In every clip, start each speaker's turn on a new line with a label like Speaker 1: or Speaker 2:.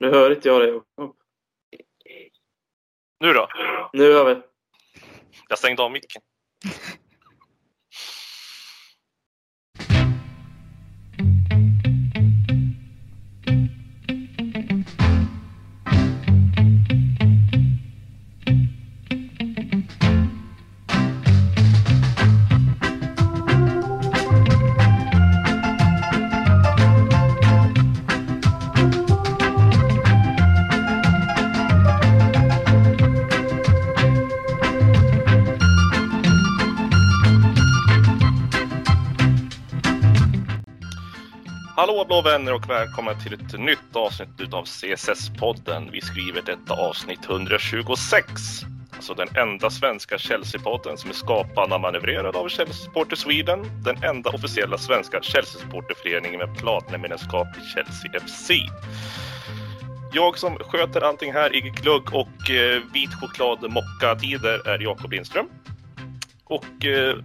Speaker 1: Nu hör inte jag dig.
Speaker 2: Nu då?
Speaker 1: Nu hör vi.
Speaker 2: Jag stängde av micken. Hallå vänner och välkomna till ett nytt avsnitt utav CSS-podden. Vi skriver detta avsnitt 126. Alltså den enda svenska Chelsea-podden som är skapad och manövrerad av Chelsea Supporter Sweden. Den enda officiella svenska Chelsea-supporterföreningen med platinamedlemskap i Chelsea FC. Jag som sköter allting här i glugg och eh, vit choklad mocka-tider är Jakob Lindström. Och eh,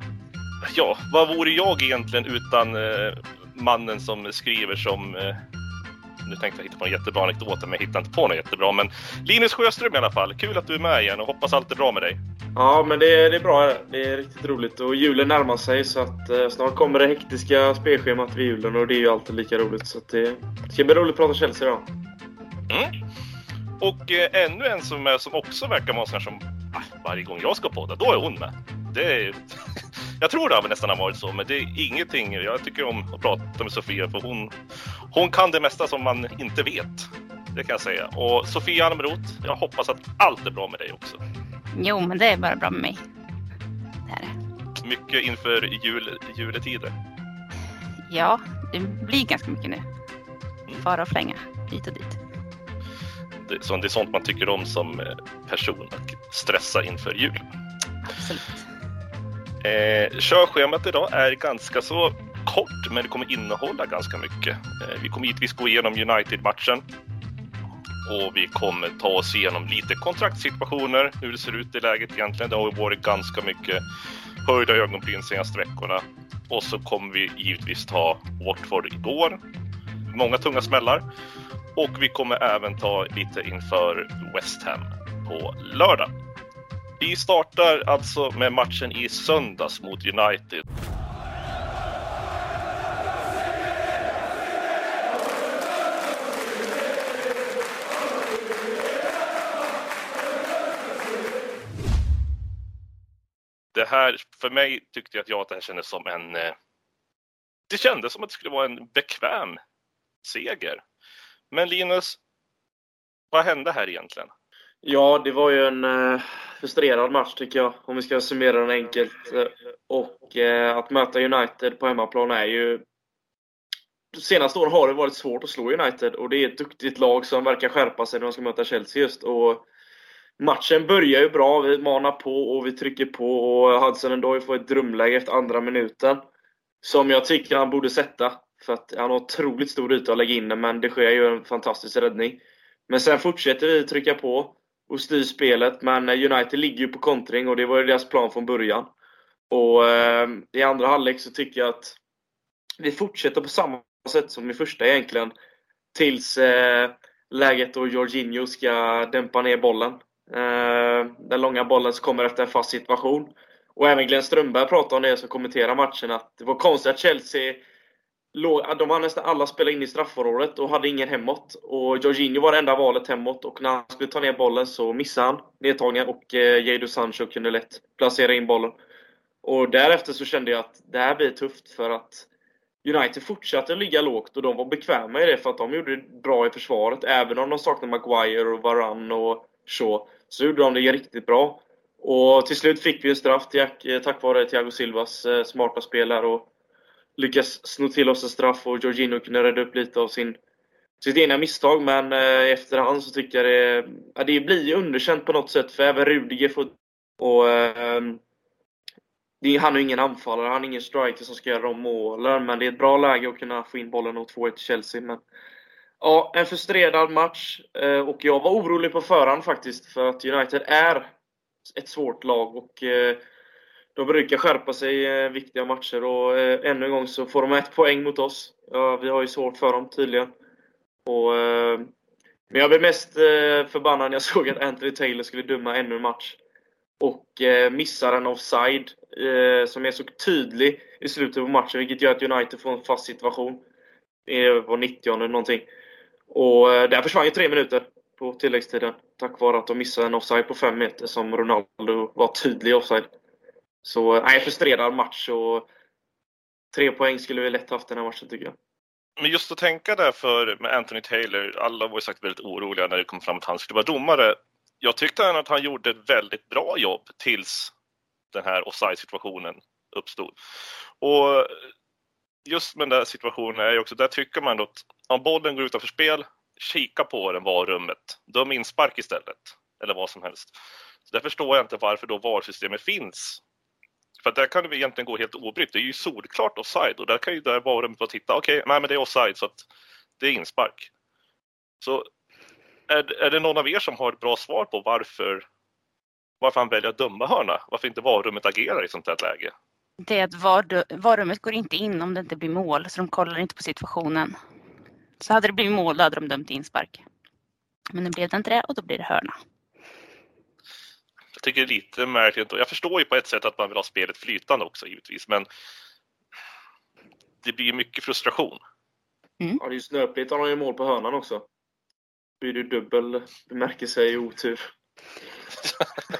Speaker 2: ja, vad vore jag egentligen utan eh, mannen som skriver som eh, nu tänkte jag hitta på en jättebra anekdot, men jag hittar inte på något jättebra. Men Linus Sjöström i alla fall. Kul att du är med igen och hoppas allt är bra med dig.
Speaker 1: Ja, men det är, det är bra. Det är riktigt roligt. Och julen närmar sig så att eh, snart kommer det hektiska spelschemat vid julen och det är ju alltid lika roligt. Så det, det ska bli roligt att prata Chelsea idag.
Speaker 2: Mm. Och eh, ännu en som, är, som också verkar vara sån som ah, varje gång jag ska podda, då är hon med. Det är, jag tror det har nästan har varit så, men det är ingenting. Jag tycker om att prata med Sofia för hon, hon kan det mesta som man inte vet. Det kan jag säga. Och Sofia Almroth, jag hoppas att allt är bra med dig också.
Speaker 3: Jo, men det är bara bra med mig. Det är det.
Speaker 2: Mycket inför jul, juletider.
Speaker 3: Ja, det blir ganska mycket nu. Fara och flänga hit och dit.
Speaker 2: Det, så det är sånt man tycker om som eh, person, att stressa inför jul.
Speaker 3: Absolut.
Speaker 2: Eh, körschemat idag är ganska så kort, men det kommer innehålla ganska mycket. Eh, vi kommer givetvis gå igenom United-matchen och vi kommer ta oss igenom lite kontraktssituationer, hur det ser ut i läget egentligen. Det har ju varit ganska mycket höjda ögonbryn senaste veckorna. Och så kommer vi givetvis ta Watford igår. Många tunga smällar. Och vi kommer även ta lite inför West Ham på lördag. Vi startar alltså med matchen i söndags mot United. Det här, för mig tyckte jag att, jag att det här kändes som en... Eh, det kändes som att det skulle vara en bekväm seger. Men Linus, vad hände här egentligen?
Speaker 1: Ja, det var ju en eh, frustrerad match tycker jag, om vi ska summera den enkelt. Och eh, att möta United på hemmaplan är ju... De senaste åren har det varit svårt att slå United och det är ett duktigt lag som verkar skärpa sig när de ska möta Chelsea just. Och matchen börjar ju bra, vi manar på och vi trycker på och Hudson Doy får ett drömläge efter andra minuten. Som jag tycker han borde sätta. För att han har otroligt stor yta att lägga in den, men det sker ju en fantastisk räddning. Men sen fortsätter vi trycka på och styr spelet, men eh, United ligger ju på kontring och det var ju deras plan från början. Och eh, i andra halvlek så tycker jag att vi fortsätter på samma sätt som i första egentligen. Tills eh, läget då Jorginho ska dämpa ner bollen. Eh, den långa bollen som kommer efter en fast situation. Och även Glenn Strömberg pratade om det som kommenterar matchen, att det var konstigt att Chelsea de hade nästan alla spelat in i straffområdet och hade ingen hemåt. Och Jorginho var det enda valet hemåt och när han skulle ta ner bollen så missade han nedtagningen och eh, Jadon Sancho kunde lätt placera in bollen. Och därefter så kände jag att det här blir tufft för att United fortsatte ligga lågt och de var bekväma i det för att de gjorde det bra i försvaret. Även om de saknade Maguire och Varane och så, så gjorde de det riktigt bra. Och till slut fick vi en straff eh, tack vare Thiago Silvas eh, smarta spel och lyckas sno till oss en straff och Jorginho kunde rädda upp lite av sin, sitt egna misstag. Men eh, efterhand så tycker jag det, ja, det blir underkänt på något sätt för även Rudiger får... Och, eh, han är ingen anfallare, han är ingen striker som ska göra de målen. Men det är ett bra läge att kunna få in bollen och 2-1 till Chelsea. Men, ja, en frustrerad match. Eh, och jag var orolig på förhand faktiskt. För att United är ett svårt lag. och eh, de brukar skärpa sig i eh, viktiga matcher och eh, ännu en gång så får de ett poäng mot oss. Ja, vi har ju svårt för dem tydligen. Och, eh, Men jag blev mest eh, förbannad när jag såg att Anthony Taylor skulle döma ännu en match. Och eh, missar en offside eh, som är så tydlig i slutet på matchen, vilket gör att United får en fast situation. Det var 90 eller någonting. Och eh, där försvann ju tre minuter på tilläggstiden. Tack vare att de missade en offside på 5 meter som Ronaldo var tydlig offside. Så nej, frustrerad match och tre poäng skulle vi lätt haft den här matchen tycker jag.
Speaker 2: Men just att tänka där för med Anthony Taylor, alla var ju sagt väldigt oroliga när det kom fram att han skulle vara domare. Jag tyckte att han gjorde ett väldigt bra jobb tills den här offside-situationen uppstod. Och just med den där situationen är ju också, där tycker man att om bollen går utanför spel, kika på den VAR-rummet, döm inspark istället. Eller vad som helst. Så där förstår jag inte varför då VAR-systemet finns. För där kan det egentligen gå helt obrytt. Det är ju solklart offside och där kan ju där VAR-rummet bara titta, okej, okay, nej men det är offside så att det är inspark. Så är, är det någon av er som har ett bra svar på varför, varför han väljer att döma hörna? Varför inte varummet agerar i sånt här läge?
Speaker 3: Det är att var, går inte in om det inte blir mål, så de kollar inte på situationen. Så hade det blivit mål, då hade de dömt inspark. Men nu blev det inte det och då blir det hörna.
Speaker 2: Jag tycker det är lite märkligt. Jag förstår ju på ett sätt att man vill ha spelet flytande också givetvis, men det blir mycket frustration.
Speaker 1: Mm. Ja, det är ju snöpligt om de gör mål på hörnan också. Blir det dubbel bemärkelse i otur.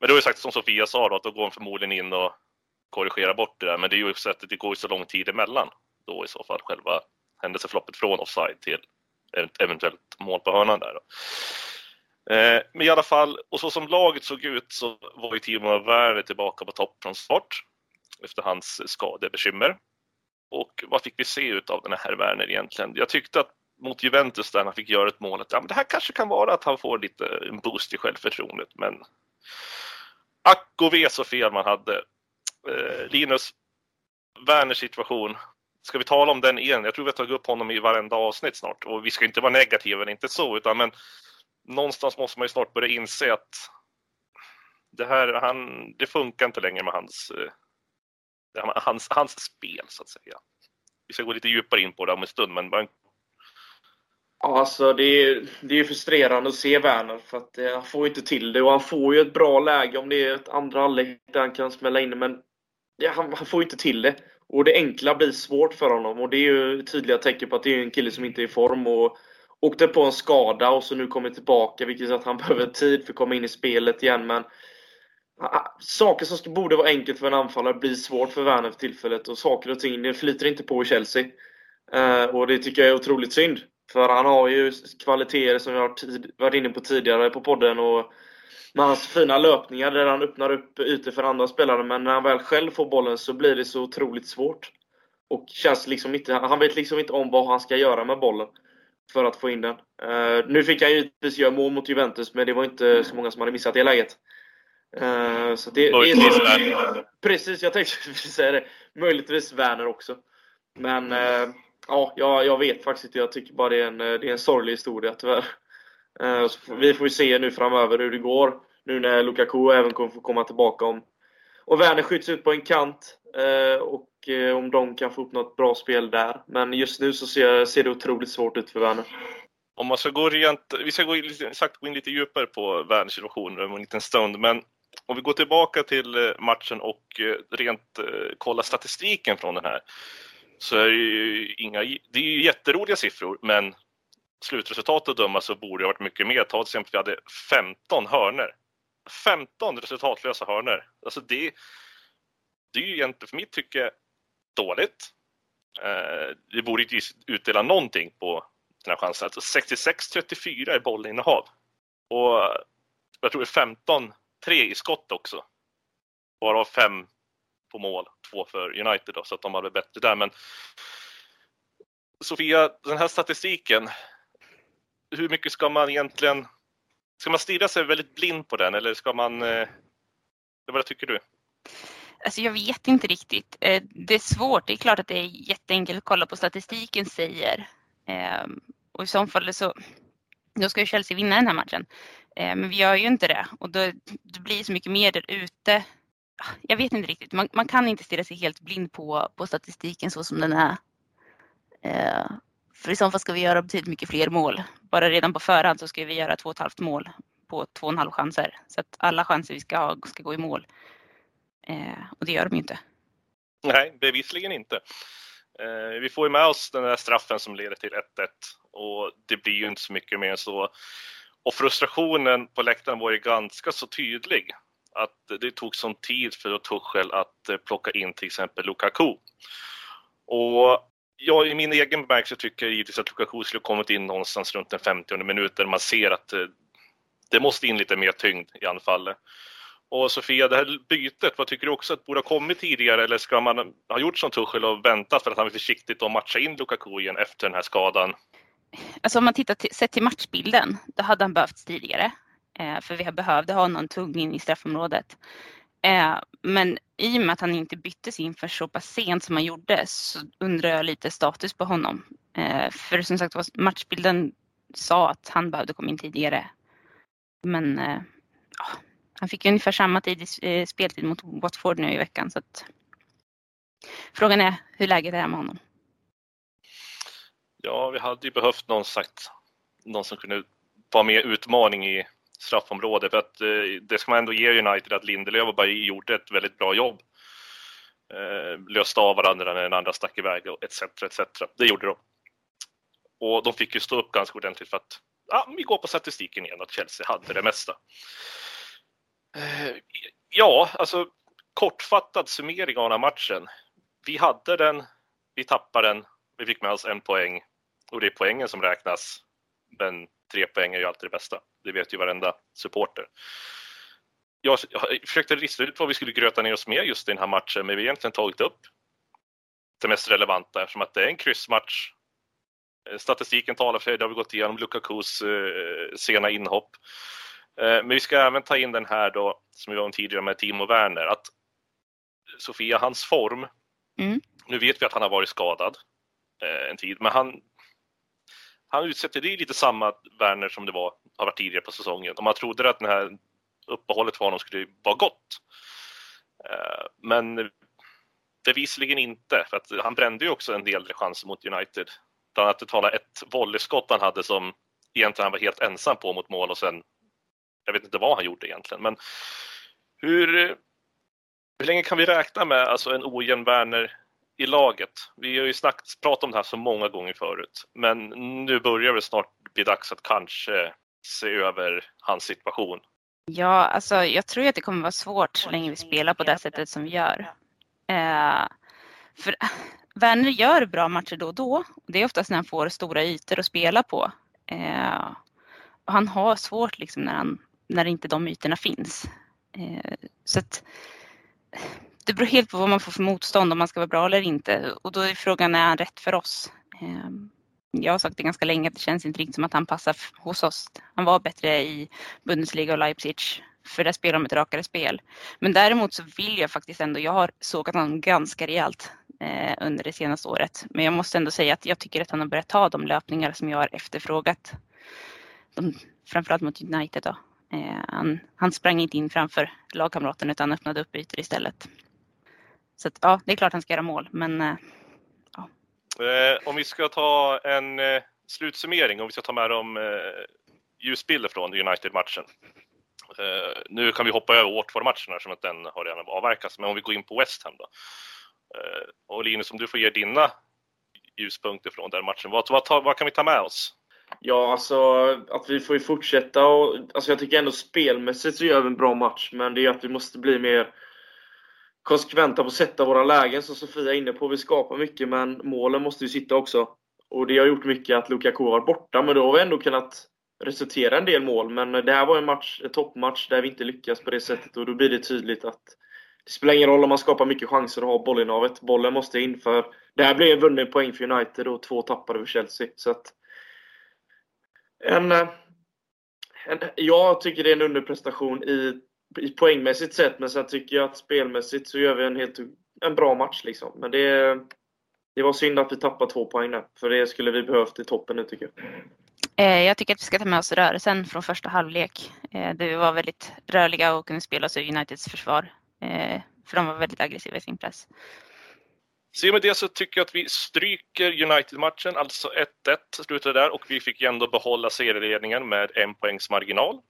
Speaker 2: men det var ju sagt som Sofia sa då, att då går hon förmodligen in och korrigerar bort det där. Men det är ju så att det går så lång tid emellan då i så fall själva händelseförloppet från offside till eventuellt mål på hörnan där. Då. Eh, men i alla fall, och så som laget såg ut så var ju Timo Werner tillbaka på topp från start efter hans skadebekymmer. Och vad fick vi se ut av den här Werner egentligen? Jag tyckte att mot Juventus där han fick göra ett mål, att ja, men det här kanske kan vara att han får lite en boost i självförtroendet, men ack och ve så fel man hade. Eh, Linus, Werners situation, ska vi tala om den igen? Jag tror vi har tagit upp honom i varenda avsnitt snart och vi ska inte vara negativa, inte så, utan men någonstans måste man ju snart börja inse att det här, han, det funkar inte längre med hans, eh, hans, hans spel så att säga. Vi ska gå lite djupare in på det om en stund, men bara
Speaker 1: Ja, alltså det är, det är frustrerande att se Werner för att eh, han får inte till det och han får ju ett bra läge om det är ett andra halvlek där han kan smälla in men ja, han, han, får inte till det. Och det enkla blir svårt för honom och det är ju tydliga tecken på att det är en kille som inte är i form och åkte på en skada och så nu kommer tillbaka vilket gör att han behöver tid för att komma in i spelet igen men ah, ah, Saker som borde vara enkelt för en anfallare blir svårt för Werner för tillfället och saker och ting det flyter inte på i Chelsea. Eh, och det tycker jag är otroligt synd. För han har ju kvaliteter som jag har varit inne på tidigare på podden och med hans fina löpningar där han öppnar upp ytor för andra spelare men när han väl själv får bollen så blir det så otroligt svårt. Och känns liksom inte, han vet liksom inte om vad han ska göra med bollen för att få in den. Uh, nu fick han givetvis göra mål mot Juventus men det var inte så många som hade missat det läget. Uh, så det, det är, precis, jag tänkte säga det. Möjligtvis Werner också. Men uh, ja, jag, vet faktiskt inte. Jag tycker bara det är en, det är en sorglig historia tyvärr. Vi får ju se nu framöver hur det går. Nu när Lukaku även kommer få komma tillbaka om och Werner skjuts ut på en kant Eh, och eh, om de kan få upp något bra spel där. Men just nu så ser, ser det otroligt svårt ut för Werner.
Speaker 2: Om man ska gå rent, vi ska gå in, sagt, gå in lite djupare på Werners situation om en liten stund, men om vi går tillbaka till eh, matchen och rent kolla statistiken från den här så är det ju inga, det är ju jätteroliga siffror, men slutresultatet att döma så borde det ha varit mycket mer. Ta till exempel vi hade 15 hörner. 15 resultatlösa hörner. Alltså det, det är ju egentligen för mitt tycke dåligt. Eh, det borde inte utdela någonting på den här chansen. Alltså 66-34 i bollinnehav. Och jag tror det är 15-3 i skott också. Varav fem på mål, två för United då, så att de hade bättre där. Men Sofia, den här statistiken, hur mycket ska man egentligen, ska man stirra sig väldigt blind på den eller ska man, eh, vad tycker du?
Speaker 3: Alltså jag vet inte riktigt. Eh, det är svårt. Det är klart att det är jätteenkelt att kolla på statistiken säger. Ehm, och i så fall så då ska ju Chelsea vinna den här matchen. Eh, men vi gör ju inte det och då, det blir så mycket mer där ute jag vet inte riktigt. Man, man, kan inte stirra sig helt blind på, på statistiken så som den är. Eh, för i så fall ska vi göra betydligt mycket fler mål. Bara redan på förhand så ska vi göra två och ett halvt mål på två och en halv chanser. Så att alla chanser vi ska ha ska gå i mål. Och det gör de inte.
Speaker 2: Nej, bevisligen inte. Eh, vi får ju med oss den där straffen som leder till 1-1 och det blir ju inte så mycket mer än så. Och frustrationen på läktaren var ju ganska så tydlig. Att det tog sån tid för Tuchel att eh, plocka in till exempel Lukaku. Och jag i min egen bemärkelse tycker jag givetvis att Lukaku skulle kommit in någonstans runt den 50 minuten. Man ser att eh, det måste in lite mer tyngd i anfallet. Och Sofia, det här bytet, vad tycker du också att borde ha kommit tidigare eller ska man ha gjort som Tuchel och väntat för att han är försiktigt och matcha in Lukaku igen efter den här skadan?
Speaker 3: Alltså om man tittar till, sett till matchbilden, då hade han behövts tidigare. Eh, för vi behövde ha någon tung in i straffområdet. Eh, men i och med att han inte byttes in för så pass sent som han gjorde så undrar jag lite status på honom. Eh, för som sagt matchbilden sa att han behövde komma in tidigare. Men eh, ja, han fick ungefär samma tid i eh, speltid mot Watford nu i veckan. Så att... Frågan är hur läget är med honom.
Speaker 2: Ja, vi hade ju behövt någon, sagt, någon som kunde vara mer utmaning i straffområdet. För att eh, det ska man ändå ge United att Lindelöf och Bailly gjorde ett väldigt bra jobb. Eh, löste av varandra när den andra stack iväg etc. etc. Det gjorde de. Och de fick ju stå upp ganska ordentligt för att ja, vi går på statistiken igen att Chelsea hade det mesta. Eh, ja, alltså kortfattad summering av den här matchen. Vi hade den, vi tappade den, vi fick med oss en poäng och det är poängen som räknas. Men tre poäng är ju alltid det bästa. Det vet ju varenda supporter. Jag, jag försökte lista ut vad vi skulle gröta ner oss med just i den här matchen, men vi har egentligen tagit upp det mest relevanta eftersom att det är en kryssmatch. Eh, statistiken talar för sig, det har vi gått igenom Lukakus eh, sena inhopp. Eh, men vi ska även ta in den här då, som vi var om tidigare med Timo Werner, att Sofia, hans form, mm. nu vet vi att han har varit skadad eh, en tid, men han, han utsätter, det lite samma Werner som det var, har varit tidigare på säsongen. Och man trodde att det här uppehållet för honom skulle vara gott. Eh, men bevisligen inte, för att han brände ju också en del chanser mot United. Bland annat tala ett volleyskott han hade som egentligen han var helt ensam på mot mål och sen, jag vet inte vad han gjorde egentligen, men hur, hur länge kan vi räkna med alltså en ojämn Werner i laget. Vi har ju snackt, pratat om det här så många gånger förut, men nu börjar det snart bli dags att kanske se över hans situation.
Speaker 3: Ja, alltså jag tror att det kommer vara svårt så länge vi spelar på det sättet som vi gör. Eh, för Werner gör bra matcher då och då. Det är oftast när han får stora ytor att spela på. Eh, och han har svårt liksom när, han, när inte de ytorna finns. Eh, så att, det beror helt på vad man får för motstånd om man ska vara bra eller inte. Och då är frågan, är han rätt för oss? Eh, jag har sagt det ganska länge att det känns inte riktigt som att han passar hos oss. Han var bättre i Bundesliga och Leipzig för där spelar de ett rakare spel. Men däremot så vill jag faktiskt ändå, jag har sågat honom ganska rejält eh, under det senaste året. Men jag måste ändå säga att jag tycker att han har börjat ta de löpningar som jag har efterfrågat. De, framförallt mot United då. Eh, han, han sprang inte in framför lagkamraten utan öppnade upp ytor istället. Så att, ja, det är klart han ska göra mål, men eh, ja.
Speaker 2: Eh, om vi ska ta en eh, slutsummering, om vi ska ta med de eh, ljusbilder från United-matchen. Eh, nu kan vi hoppa över Watford-matchen eftersom att den har redan avverkats, men om vi går in på West Ham då. Eh, och Linus, om du får ge dina ljuspunkter från den matchen, vad, vad, vad kan vi ta med oss?
Speaker 1: Ja, alltså att vi får ju fortsätta och alltså jag tycker ändå spelmässigt så gör vi en bra match, men det är att vi måste bli mer konsekventa på att sätta våra lägen som Sofia är inne på. Vi skapar mycket men målen måste ju sitta också. Och det har gjort mycket att Lukaku har varit borta, men då har vi ändå kunnat resultera en del mål. Men det här var en, match, en toppmatch där vi inte lyckas på det sättet och då blir det tydligt att det spelar ingen roll om man skapar mycket chanser och har bollinnehavet. Bollen måste in för det här blev en vunnen poäng för United och två tappade för Chelsea. Så att en, eh, en, jag tycker det är en underprestation i i poängmässigt sett, men sen tycker jag att spelmässigt så gör vi en helt en bra match. Liksom. Men det, det var synd att vi tappade två poäng där, för det skulle vi behövt i toppen nu tycker jag.
Speaker 3: Eh, jag tycker att vi ska ta med oss rörelsen från första halvlek. Eh, där vi var väldigt rörliga och kunde spela oss ur Uniteds försvar. För de var väldigt aggressiva i sin press.
Speaker 2: Så i och med det så tycker jag att vi stryker United-matchen, alltså 1-1 slutade där och vi fick ju ändå behålla serieledningen med en poängs marginal.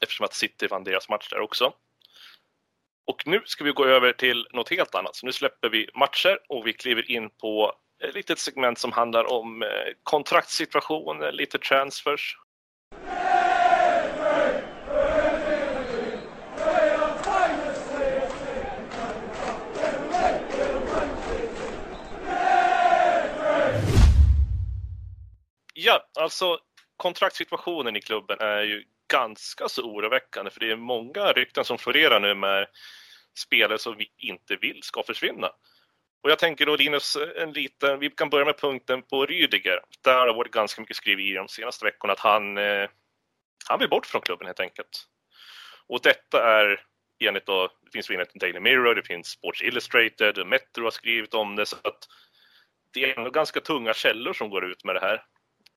Speaker 2: Eftersom att City vann deras match där också. Och nu ska vi gå över till något helt annat. Så nu släpper vi matcher och vi kliver in på ett litet segment som handlar om eh, kontraktssituationer, lite transfers. Ja, alltså kontraktssituationen i klubben är ju ganska så oroväckande för det är många rykten som florerar nu med spelare som vi inte vill ska försvinna. Och jag tänker då Linus, en liten, vi kan börja med punkten på Rydiger. Där har det varit ganska mycket skriverier de senaste veckorna att han, eh, han vill bort från klubben helt enkelt. Och detta är enligt då, det finns enligt Daily Mirror, det finns Sports Illustrated, Metro har skrivit om det så att det är ändå ganska tunga källor som går ut med det här.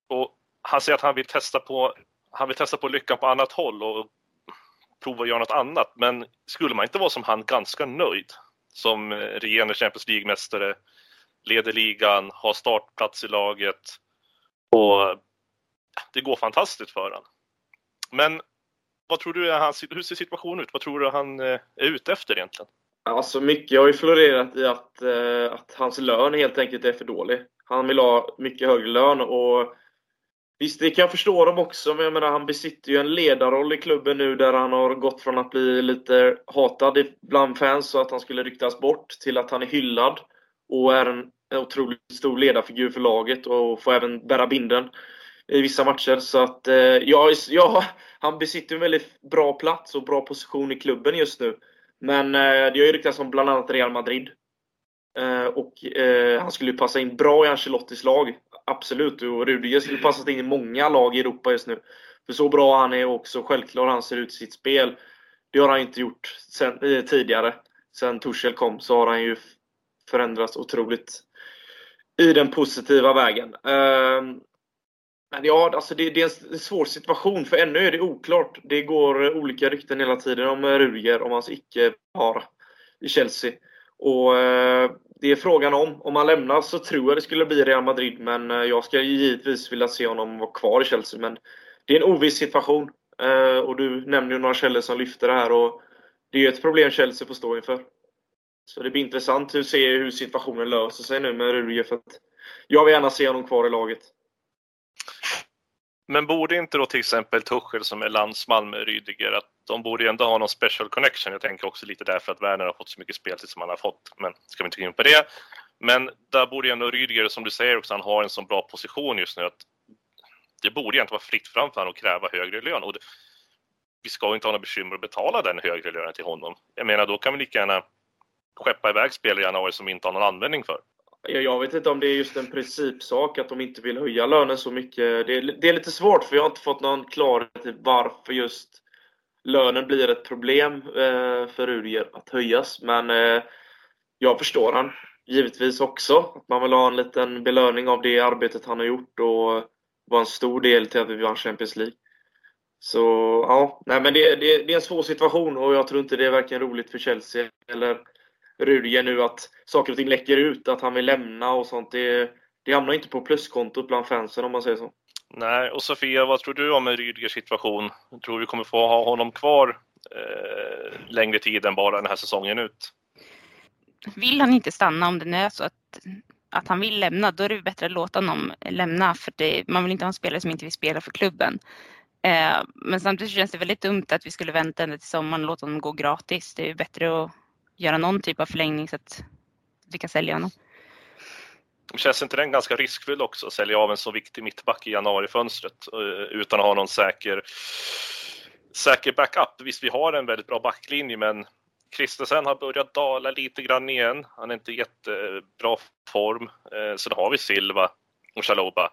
Speaker 2: Och han säger att han vill testa på, han vill testa på lyckan på annat håll och prova att göra något annat. Men skulle man inte vara som han ganska nöjd som eh, regerande Champions League-mästare, leder ligan, har startplats i laget och eh, det går fantastiskt för honom. Men vad tror du är hans, hur ser situationen ut? Vad tror du han eh, är ute efter egentligen?
Speaker 1: Alltså mycket har ju florerat i att, att hans lön helt enkelt är för dålig. Han vill ha mycket högre lön och Visst, det kan jag förstå dem också, men jag menar, han besitter ju en ledarroll i klubben nu där han har gått från att bli lite hatad bland fans och att han skulle ryktas bort till att han är hyllad och är en otroligt stor ledarfigur för laget och får även bära binden i vissa matcher. Så att, eh, ja, ja, han besitter en väldigt bra plats och bra position i klubben just nu. Men eh, det har ju ryktats om bland annat Real Madrid. Eh, och han skulle ju passa in bra i Ancelottis lag. Absolut. Och Rudiger skulle passat in i många lag i Europa just nu. För så bra han är också självklart han ser ut i sitt spel. Det har han inte gjort sen, eh, tidigare. Sen Tuchel kom så har han ju förändrats otroligt i den positiva vägen. Eh, men ja, alltså det, det, är en svår situation för ännu är det oklart. Det går olika rykten hela tiden om eh, Rudiger, om hans icke-vara i Chelsea. Och eh, Det är frågan om. Om han lämnar så tror jag det skulle bli Real Madrid, men eh, jag ska givetvis vilja se honom vara kvar i Chelsea. Men det är en oviss situation. Eh, och Du nämner ju några källor som lyfter det här. Och det är ett problem Chelsea får stå inför. Så det blir intressant att se hur situationen löser sig nu med Rudiger. För att jag vill gärna se honom kvar i laget.
Speaker 2: Men borde inte då till exempel Tuchel som är landsman med Rydiger, att de borde ju ändå ha någon special connection. Jag tänker också lite därför att Werner har fått så mycket speltid som han har fått, men ska vi inte gå in på det. Men där borde ju ändå Rydiger, som du säger också, han har en så bra position just nu att det borde egentligen vara fritt fram för honom att kräva högre lön. Och det, vi ska inte ha några bekymmer att betala den högre lönen till honom. Jag menar, då kan vi lika gärna skeppa iväg spelare i januari som vi inte har någon användning för.
Speaker 1: Jag vet inte om det är just en principsak att de inte vill höja lönen så mycket. Det är, det är lite svårt för jag har inte fått någon klarhet i varför just lönen blir ett problem eh, för Rudiger att höjas. Men eh, jag förstår han givetvis också. Att man vill ha en liten belöning av det arbetet han har gjort och var en stor del till att vi vann Champions League. Så ja, nej men det, det, det är en svår situation och jag tror inte det är varken roligt för Chelsea eller Rudiger nu att saker och ting läcker ut, att han vill lämna och sånt. Det, det hamnar inte på pluskontot bland fansen om man säger så.
Speaker 2: Nej, och Sofia, vad tror du om Rydgers situation? Tror vi kommer få ha honom kvar eh, längre tid än bara den här säsongen ut?
Speaker 3: Vill han inte stanna om det nu är så att, att han vill lämna, då är det bättre att låta honom lämna. För det, man vill inte ha en spelare som inte vill spela för klubben. Eh, men samtidigt känns det väldigt dumt att vi skulle vänta ända till sommaren och låta honom gå gratis. Det är bättre att göra någon typ av förlängning så att vi kan sälja honom.
Speaker 2: Känns inte den ganska riskfylld också, att sälja av en så viktig mittback i januarifönstret eh, utan att ha någon säker, säker backup? Visst, vi har en väldigt bra backlinje, men Kristensen har börjat dala lite grann igen. Han är inte i jättebra form. Eh, Sen har vi Silva och Chaloba.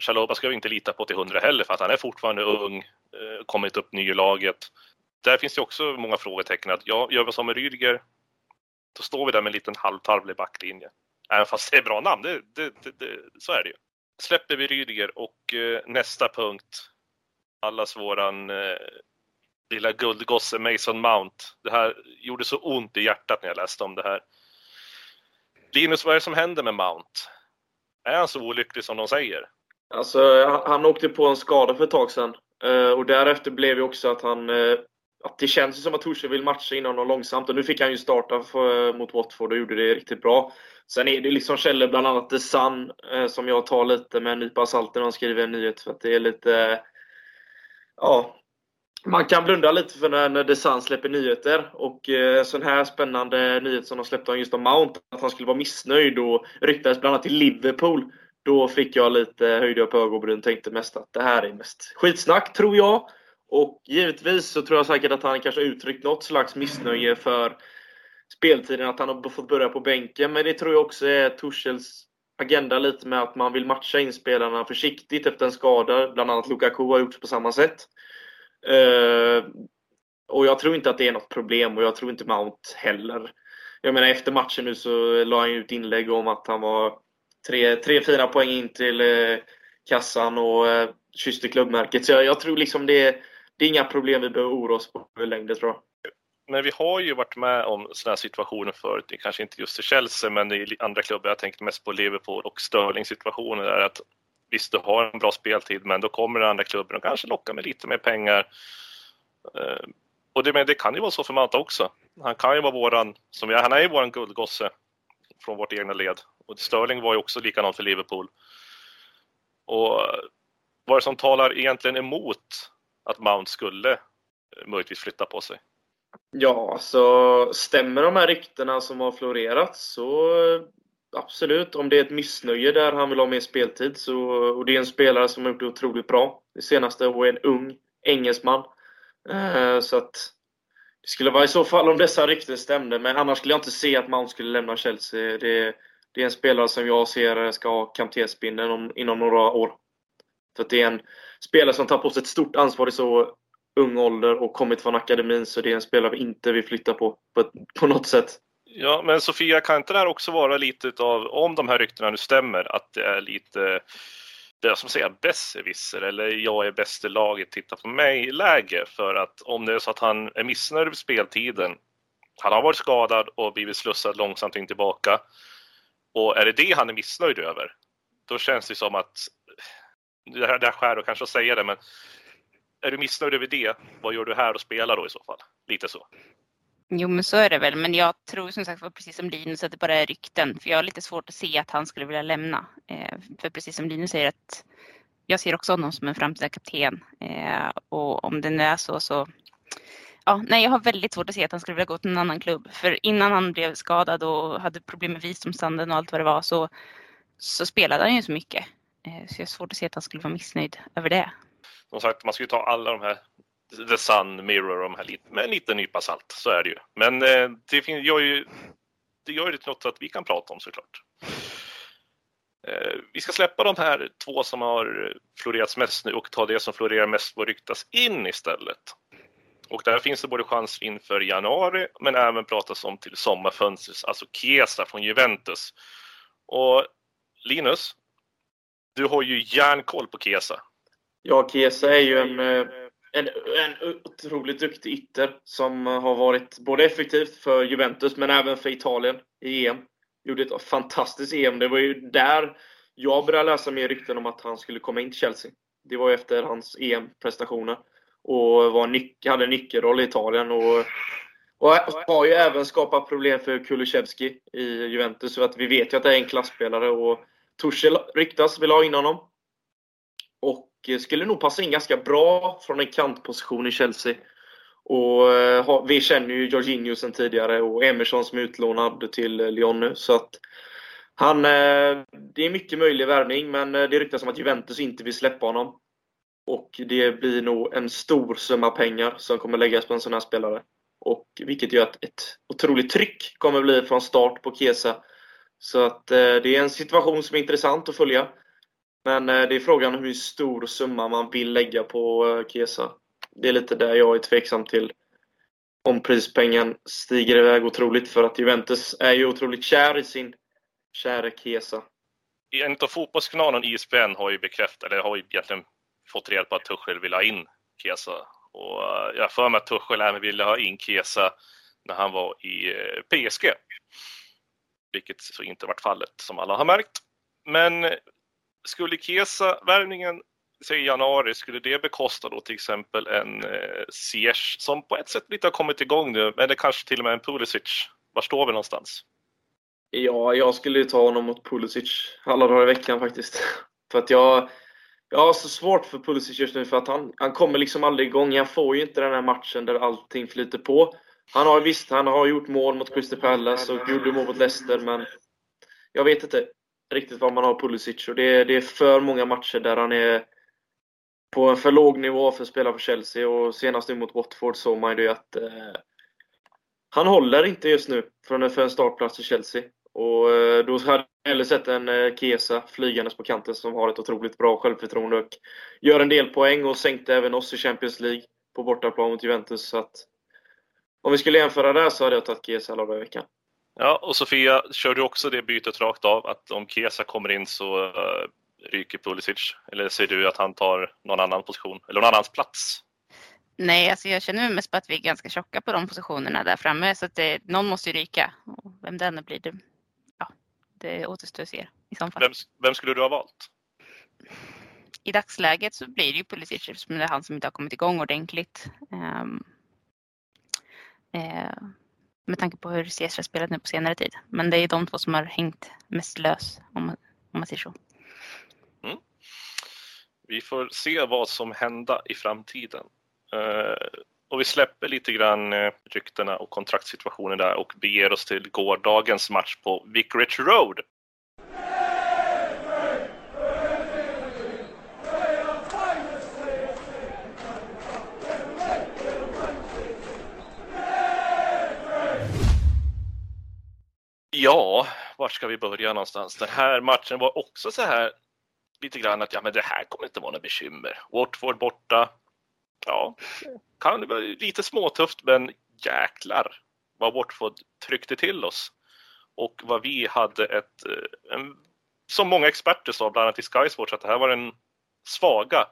Speaker 2: Chaloba ska vi inte lita på till hundra heller för att han är fortfarande ung, eh, kommit upp ny i laget. Där finns det också många frågetecken. Att ja, gör vi som med Rydiger, då står vi där med en liten halvtarvlig backlinje. Även fast det är bra namn, det, det, det, så är det ju. Släpper vi Rydiger och eh, nästa punkt, allas våran eh, lilla guldgosse Mason Mount. Det här gjorde så ont i hjärtat när jag läste om det här. Linus, vad är det som händer med Mount? Är han så olycklig som de säger?
Speaker 1: Alltså, han åkte på en skada för ett tag sedan. Eh, och därefter blev det också att han... Eh, att det känns som att Torshäll vill matcha in honom långsamt. Och nu fick han ju starta för, mot Watford och gjorde det riktigt bra. Sen är det liksom källor, bland annat The Sun, eh, som jag tar lite med en nypa salt när de skriver en nyhet. För att det är lite... Ja, man kan blunda lite för när, när The Sun släpper nyheter. Och eh, sån här spännande nyhet som de släppte om just om Mount, att han skulle vara missnöjd och ryktades bland annat till Liverpool. Då fick jag lite, höjde upp ögonbryn tänkte mest att det här är mest skitsnack, tror jag. Och givetvis så tror jag säkert att han kanske uttryckt något slags missnöje för speltiden, att han har fått börja på bänken. Men det tror jag också är Torshälls agenda lite med att man vill matcha in spelarna försiktigt efter en skada. Bland annat Lukaku har gjort på samma sätt. Eh, och jag tror inte att det är något problem och jag tror inte Mount heller. Jag menar efter matchen nu så la han ut inlägg om att han var tre, tre fina poäng in till eh, kassan och eh, kysste klubbmärket. Så jag, jag, tror liksom det, är det är inga problem vi behöver oroa oss på i längden tror jag.
Speaker 2: Men vi har ju varit med om sådana här situationer förut, kanske inte just i Chelsea men i andra klubbar. Jag tänkte mest på Liverpool och Sterling situationer där att visst, du har en bra speltid, men då kommer den andra klubben och kanske lockar med lite mer pengar. Eh, och det, men det kan ju vara så för Manta också. Han kan ju vara våran, som jag, han är ju våran guldgosse från vårt egna led. Och Sterling var ju också likadant för Liverpool. Och vad är det som talar egentligen emot att Mount skulle eh, möjligtvis flytta på sig?
Speaker 1: Ja, så stämmer de här ryktena som har florerat så eh, absolut, om det är ett missnöje där han vill ha mer speltid så, och det är en spelare som har gjort det otroligt bra det senaste och är en ung engelsman. Eh, så att det skulle vara i så fall om dessa rykten stämde, men annars skulle jag inte se att Mount skulle lämna Chelsea. Det, det är en spelare som jag ser ska ha kaptensbindeln inom några år. För att det är en spelare som tar på sig ett stort ansvar i så ung ålder och kommit från akademin, så det är en spelare vi inte vill flytta på, på, på något sätt.
Speaker 2: Ja, men Sofia, kan inte det här också vara lite av, om de här ryktena nu stämmer, att det är lite det är som säger besserwisser eller jag är bäst i laget, titta på mig-läge. För att om det är så att han är missnöjd med speltiden, han har varit skadad och blivit slussad långsamt in tillbaka. Och är det det han är missnöjd över, då känns det som att, det här, det här skär och kanske att säga det, men är du missnöjd över det, vad gör du här och spelar då i så fall? Lite så.
Speaker 3: Jo men så är det väl, men jag tror som sagt precis som Linus att det bara är rykten. För jag har lite svårt att se att han skulle vilja lämna. Eh, för precis som Linus säger att jag ser också honom som en framtida kapten. Eh, och om det nu är så så Ja, nej, jag har väldigt svårt att se att han skulle vilja gå till en annan klubb. För innan han blev skadad och hade problem med visdomstanden och allt vad det var så, så spelade han ju så mycket. Eh, så jag har svårt att se att han skulle vara missnöjd över det.
Speaker 2: Som sagt, man ska ju ta alla de här The Sun, Mirror och de här med en liten nypa salt. Så är det ju. Men eh, det finns, gör ju, det gör ju något att vi kan prata om såklart. Eh, vi ska släppa de här två som har florerats mest nu och ta det som florerar mest och ryktas in istället. Och där finns det både chans inför januari men även pratas om till sommarfönstret, alltså Chiesa från Juventus. Och Linus, du har ju järnkoll på Chiesa.
Speaker 1: Ja, Chiesa är ju en eh, en, en otroligt duktig ytter som har varit både effektivt för Juventus men även för Italien i EM. Gjorde ett fantastiskt EM. Det var ju där jag började läsa mer rykten om att han skulle komma in till Chelsea. Det var ju efter hans EM-prestationer. Och var nyc hade en nyckelroll i Italien. Och, och har ju även skapat problem för Kulusevski i Juventus. Så att vi vet ju att det är en klassspelare. Och Tuchel ryktas vilja ha in honom. Och eh, skulle nog passa in ganska bra från en kantposition i Chelsea. Och eh, vi känner ju Jorginho sen tidigare och Emerson som är utlånad till eh, Lyon nu. Så att han, det är mycket möjlig värvning, men det ryktas om att Juventus inte vill släppa honom. Och det blir nog en stor summa pengar som kommer läggas på en sån här spelare. Och vilket gör att ett otroligt tryck kommer bli från start på Kesa. Så att eh, det är en situation som är intressant att följa. Men eh, det är frågan hur stor summa man vill lägga på eh, Kesa. Det är lite där jag är tveksam till om prispengen stiger iväg otroligt för att Juventus är ju otroligt kär i sin kära Kesa.
Speaker 2: En av fotbollskanalen ISBN har ju bekräftat, eller har ju egentligen fått reda på att Tuchel vill ha in Kesa. Och jag har för mig att Tuchel även ville ha in Kesa när han var i PSG vilket så inte varit fallet som alla har märkt. Men skulle Kesa-värvningen i januari, skulle det bekosta då till exempel en eh, Ziyech som på ett sätt lite har kommit igång nu, Eller kanske till och med en Pulisic. Var står vi någonstans?
Speaker 1: Ja, jag skulle ju ta honom mot Pulisic alla dagar i veckan faktiskt. För att jag, jag har så svårt för Pulisic just nu för att han, han kommer liksom aldrig igång. Han får ju inte den här matchen där allting flyter på. Han har visst, han har gjort mål mot Crystal Palace och gjorde mål mot Leicester, men jag vet inte riktigt vad man har Pulisic och det, det är för många matcher där han är på en för låg nivå för att spela för Chelsea och senast nu mot Watford såg man ju att eh, han håller inte just nu för en startplats i Chelsea. Och eh, då hade jag hellre sett en eh, Kesa flygandes på kanten som har ett otroligt bra självförtroende och gör en del poäng och sänkte även oss i Champions League på bortaplan mot Juventus. Så att, om vi skulle jämföra där så hade jag tagit Kesa alla dagar i veckan.
Speaker 2: Ja, och Sofia, kör du också det bytet rakt av? Att om Kesa kommer in så uh, ryker Pulisic? Eller ser du att han tar någon annan position, eller någon annans plats?
Speaker 3: Nej, alltså jag känner mest på att vi är ganska tjocka på de positionerna där framme så att det, någon måste ju ryka. Och vem den blir, det, ja, det återstår att se i så fall.
Speaker 2: Vem, vem, skulle du ha valt?
Speaker 3: I dagsläget så blir det ju Pulisic eftersom det är han som inte har kommit igång ordentligt. Um, Eh, med tanke på hur CS har spelat nu på senare tid. Men det är de två som har hängt mest lös om man, om man säger så.
Speaker 2: Mm. Vi får se vad som händer i framtiden. Eh, och vi släpper lite grann eh, ryktena och kontraktssituationen där och beger oss till gårdagens match på Vicarage Road. Ja, var ska vi börja någonstans? Den här matchen var också så här lite grann att ja, men det här kommer inte vara något bekymmer. Watford borta. Ja, kan det vara lite småtufft, men jäklar vad Watford tryckte till oss. Och vad vi hade ett, eh, en, som många experter sa, bland annat i Sky Sports, att det här var den svaga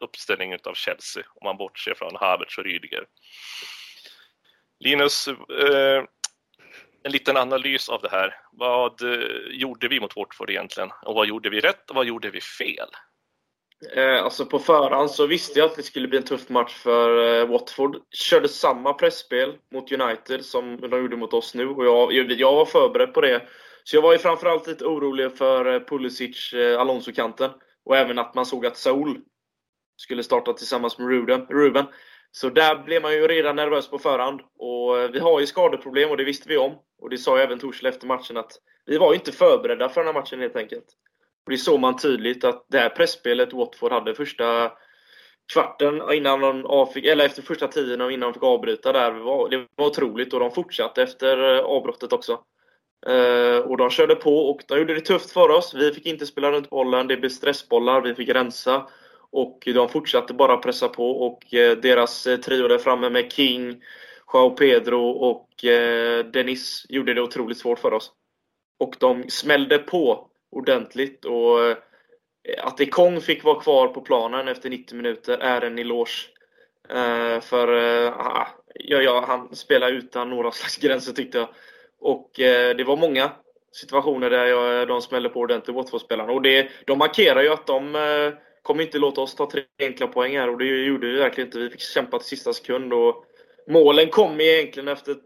Speaker 2: uppställningen av Chelsea, om man bortser från Havertz och Rydiger. Linus, eh, en liten analys av det här. Vad eh, gjorde vi mot Watford egentligen? Och vad gjorde vi rätt och vad gjorde vi fel?
Speaker 1: Eh, alltså på förhand så visste jag att det skulle bli en tuff match för eh, Watford. Körde samma pressspel mot United som de gjorde mot oss nu och jag, jag var förberedd på det. Så jag var ju framförallt lite orolig för eh, Pulisic, eh, Alonso-kanten. Och även att man såg att Saul skulle starta tillsammans med Ruben. Ruben. Så där blev man ju redan nervös på förhand. Och eh, vi har ju skadeproblem och det visste vi om. Och det sa även Torshäll efter matchen att vi var inte förberedda för den här matchen helt enkelt. Och det såg man tydligt att det här pressspelet Watford hade första kvarten innan de avfick, eller efter första tiden och innan de fick avbryta där, det var, det var otroligt och de fortsatte efter eh, avbrottet också. Uh, och de körde på och de gjorde det tufft för oss. Vi fick inte spela runt bollen, det blev stressbollar, vi fick rensa. Och de fortsatte bara pressa på och eh, deras eh, trio där framme med King, Joao Pedro och eh, Denis gjorde det otroligt svårt för oss. Och de smällde på ordentligt och eh, att Ekong fick vara kvar på planen efter 90 minuter är en eloge. För ah, ja, ja, han spelade utan några slags gränser tyckte jag. Och det var många situationer där jag, de smällde på ordentligt, Watford-spelarna. Och det, de markerar ju att de kommer inte låta oss ta tre enkla poäng här och det gjorde vi verkligen inte. Vi fick kämpa till sista sekund och målen kom egentligen efter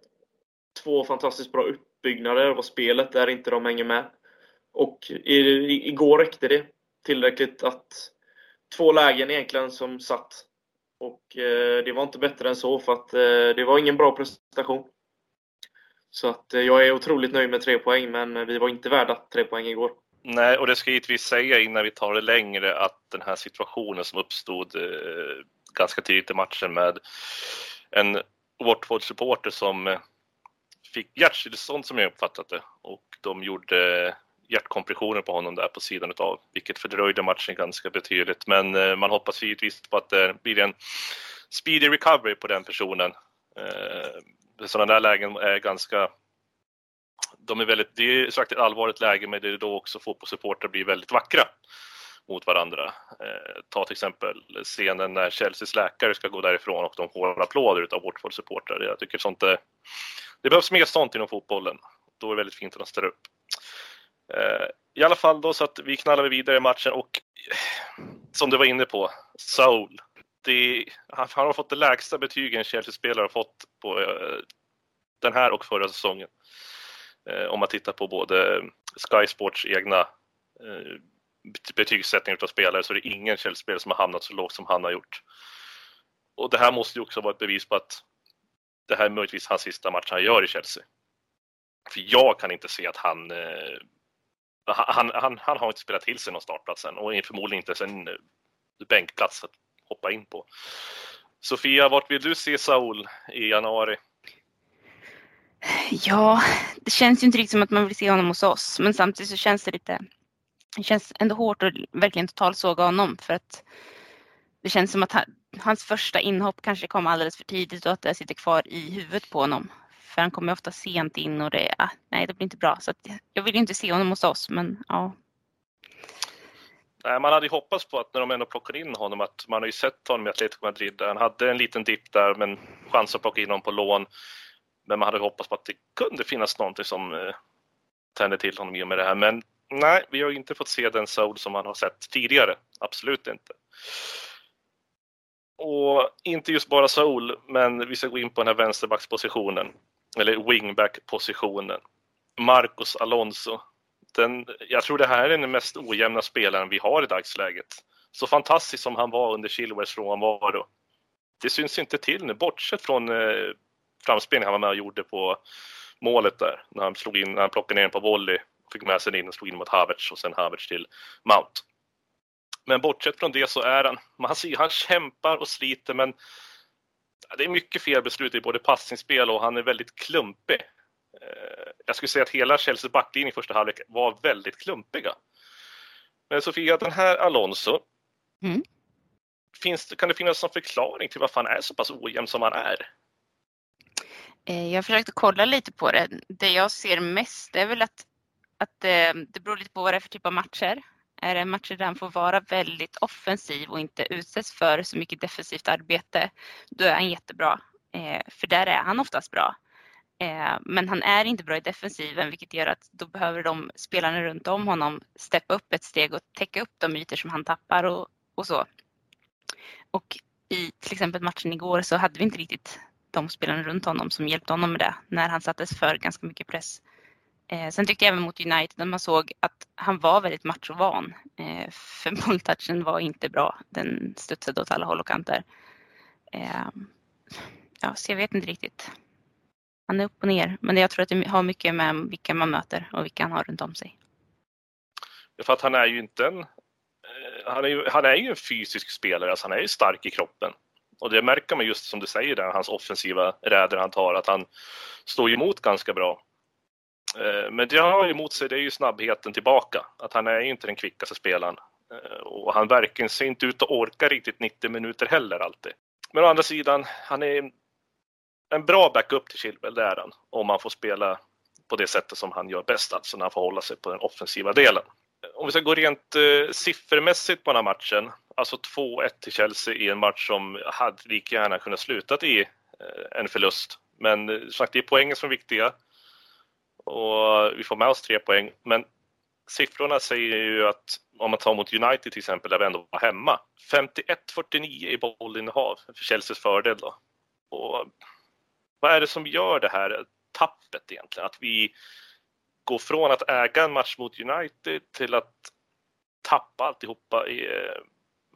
Speaker 1: två fantastiskt bra uppbyggnader av spelet där inte de hänger med. Och i, igår räckte det tillräckligt att två lägen egentligen som satt. Och eh, det var inte bättre än så för att eh, det var ingen bra prestation. Så att eh, jag är otroligt nöjd med tre poäng men eh, vi var inte värda tre poäng igår.
Speaker 2: Nej, och det ska givetvis säga innan vi tar det längre att den här situationen som uppstod eh, ganska tidigt i matchen med en Watford-supporter som eh, fick hjärtstillestånd som jag uppfattat det och de gjorde hjärtkompressioner på honom där på sidan utav, vilket fördröjde matchen ganska betydligt. Men eh, man hoppas givetvis på att det blir en speedy recovery på den personen. Eh, sådana där lägen är ganska de är väldigt, det är sagt ett allvarligt läge men det är då också fotbollssupportrar blir väldigt vackra mot varandra. Eh, ta till exempel scenen när Chelseas läkare ska gå därifrån och de får applåder av Watford-supportrar. Jag tycker sånt är, det behövs mer sånt inom fotbollen. då är det väldigt fint att de ställer upp. Eh, I alla fall då så att vi knallar vidare i matchen och eh, som du var inne på, Saul. Det, han, han har fått det lägsta betygen Chelsea-spelare har fått på eh, den här och förra säsongen. Eh, om man tittar på både Sky Sports egna eh, betygssättning av spelare så är det ingen Chelsea-spelare som har hamnat så lågt som han har gjort. Och det här måste ju också vara ett bevis på att det här är möjligtvis hans sista match han gör i Chelsea. För jag kan inte se att han eh, han, han, han har inte spelat till sig någon startplats än och är förmodligen inte ens en eh, bänkplats att hoppa in på. Sofia, vart vill du se Saul i januari?
Speaker 3: Ja, det känns ju inte riktigt som att man vill se honom hos oss, men samtidigt så känns det lite det känns ändå hårt att verkligen totalsåga honom för att det känns som att han, hans första inhopp kanske kom alldeles för tidigt och att det sitter kvar i huvudet på honom. För han kommer ofta sent in och det, ah, nej, det blir inte bra. Så jag vill ju inte se honom hos oss, men ja.
Speaker 2: Nej, man hade ju hoppats på att när de ändå plockade in honom, att man har ju sett honom i Atletico Madrid, han hade en liten dipp där, men chans att plocka in honom på lån. Men man hade hoppats på att det kunde finnas någonting som eh, tände till honom i och med det här. Men nej, vi har inte fått se den Soul som man har sett tidigare. Absolut inte. Och inte just bara Soul, men vi ska gå in på den här vänsterbackspositionen. Eller wingback-positionen. Marcos Alonso. Den, jag tror det här är den mest ojämna spelaren vi har i dagsläget. Så fantastisk som han var under Chilwells frånvaro. Det syns inte till nu, bortsett från eh, framspelningen han var med och gjorde på målet där. När han, slog in, när han plockade ner den på volley, fick med sig in och slog in mot Havertz och sen Havertz till Mount. Men bortsett från det så är han, man ser, han kämpar och sliter men det är mycket felbeslut i både passningsspel och han är väldigt klumpig. Eh, jag skulle säga att hela Chelseas backlinje i första halvlek var väldigt klumpiga. Men Sofia, den här Alonso, mm. finns, kan det finnas någon förklaring till varför han är så pass ojämn som han är?
Speaker 3: Eh, jag försökte kolla lite på det. Det jag ser mest är väl att, att eh, det beror lite på vad det är för typ av matcher. Är det matcher där han får vara väldigt offensiv och inte utsätts för så mycket defensivt arbete, då är han jättebra. Eh, för där är han oftast bra. Men han är inte bra i defensiven vilket gör att då behöver de spelarna runt om honom steppa upp ett steg och täcka upp de ytor som han tappar och, och så. Och i till exempel matchen igår så hade vi inte riktigt de spelarna runt honom som hjälpte honom med det när han sattes för ganska mycket press. Eh, sen tyckte jag även mot United när man såg att han var väldigt machovan. Eh, för bolltouchen var inte bra. Den studsade åt alla håll och kanter. Eh, ja, så jag vet inte riktigt. Han är upp och ner. Men jag tror att det har mycket med vilka man möter och vilka han har runt om sig.
Speaker 2: För att han är ju inte en... Eh, han är ju, han är ju en fysisk spelare, alltså han är ju stark i kroppen. Och det märker man just som du säger där, hans offensiva räder han tar, att han står emot ganska bra. Eh, men det han har emot sig det är ju snabbheten tillbaka. Att han är ju inte den kvickaste spelaren. Eh, och han verkligen ser inte ut att orka riktigt 90 minuter heller alltid. Men å andra sidan, han är en bra backup till Chilwell, det är han. Om han får spela på det sättet som han gör bäst, alltså när han får hålla sig på den offensiva delen. Om vi ska gå rent eh, siffermässigt på den här matchen, alltså 2-1 till Chelsea i en match som hade lika gärna kunnat slutat i eh, en förlust. Men eh, som sagt, det är poängen som är viktiga och vi får med oss tre poäng. Men siffrorna säger ju att om man tar mot United till exempel, där vi ändå var hemma, 51-49 i bollinnehav för Chelseas fördel då. Och vad är det som gör det här tappet egentligen? Att vi går från att äga en match mot United till att tappa alltihopa i, eh,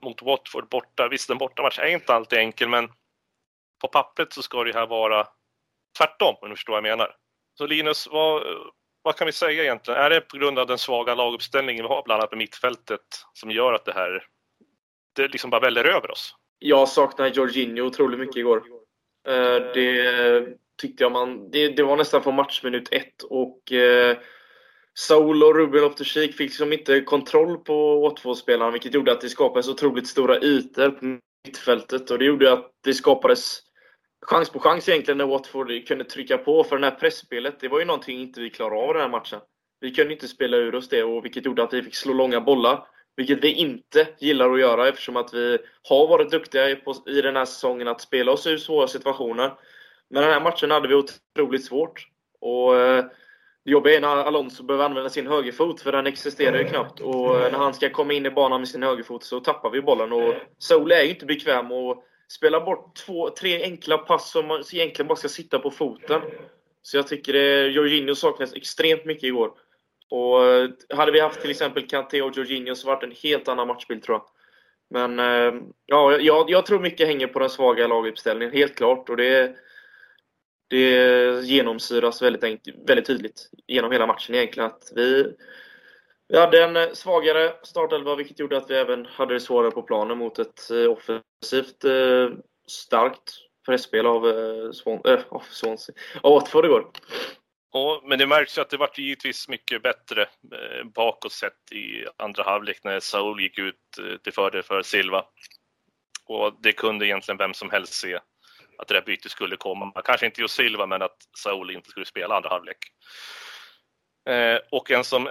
Speaker 2: mot Watford borta. Visst, en bortamatch är inte alltid enkel, men på pappret så ska det här vara tvärtom, om du förstår vad jag menar. Så Linus, vad, vad kan vi säga egentligen? Är det på grund av den svaga laguppställningen vi har, bland annat på mittfältet, som gör att det här det liksom bara väller över oss?
Speaker 1: Jag saknar Jorginho otroligt mycket igår. Eh, det tyckte jag man... Det, det var nästan från matchminut ett och eh, Saul och Ruben Loftus-Cheek fick liksom inte kontroll på Watford-spelarna vilket gjorde att det skapades otroligt stora ytor på mittfältet och det gjorde att det skapades chans på chans egentligen när Watford kunde trycka på. För det här pressspelet, det var ju någonting inte vi klarade av den här matchen. Vi kunde inte spela ur oss det, och vilket gjorde att vi fick slå långa bollar. Vilket vi inte gillar att göra eftersom att vi har varit duktiga i den här säsongen att spela oss ur svåra situationer. Men den här matchen hade vi otroligt svårt. Och eh, det jobbiga är när Alonso behöver använda sin högerfot, för den existerar ju knappt. Och eh, när han ska komma in i banan med sin högerfot så tappar vi bollen. Och Soul är ju inte bekväm och spelar bort två, tre enkla pass som man egentligen bara ska sitta på foten. Så jag tycker det, Jorginho saknas extremt mycket igår. Och eh, hade vi haft till exempel Kanté och Jorginho så hade det en helt annan matchbild tror jag. Men eh, ja, jag, jag tror mycket hänger på den svaga laguppställningen, helt klart. Och det, det genomsyras väldigt, enkelt, väldigt tydligt genom hela matchen egentligen. Att vi, vi hade en eh, svagare startelva vilket gjorde att vi även hade det svårare på planen mot ett eh, offensivt eh, starkt presspel av, eh, Swan, äh, av Swansea. Av Watford igår.
Speaker 2: Ja, men det märks ju att det vart givetvis mycket bättre bakåt sett i andra halvlek när Saul gick ut till fördel för Silva. Och det kunde egentligen vem som helst se att det där bytet skulle komma. Kanske inte just Silva, men att Saul inte skulle spela andra halvlek. Eh, och en som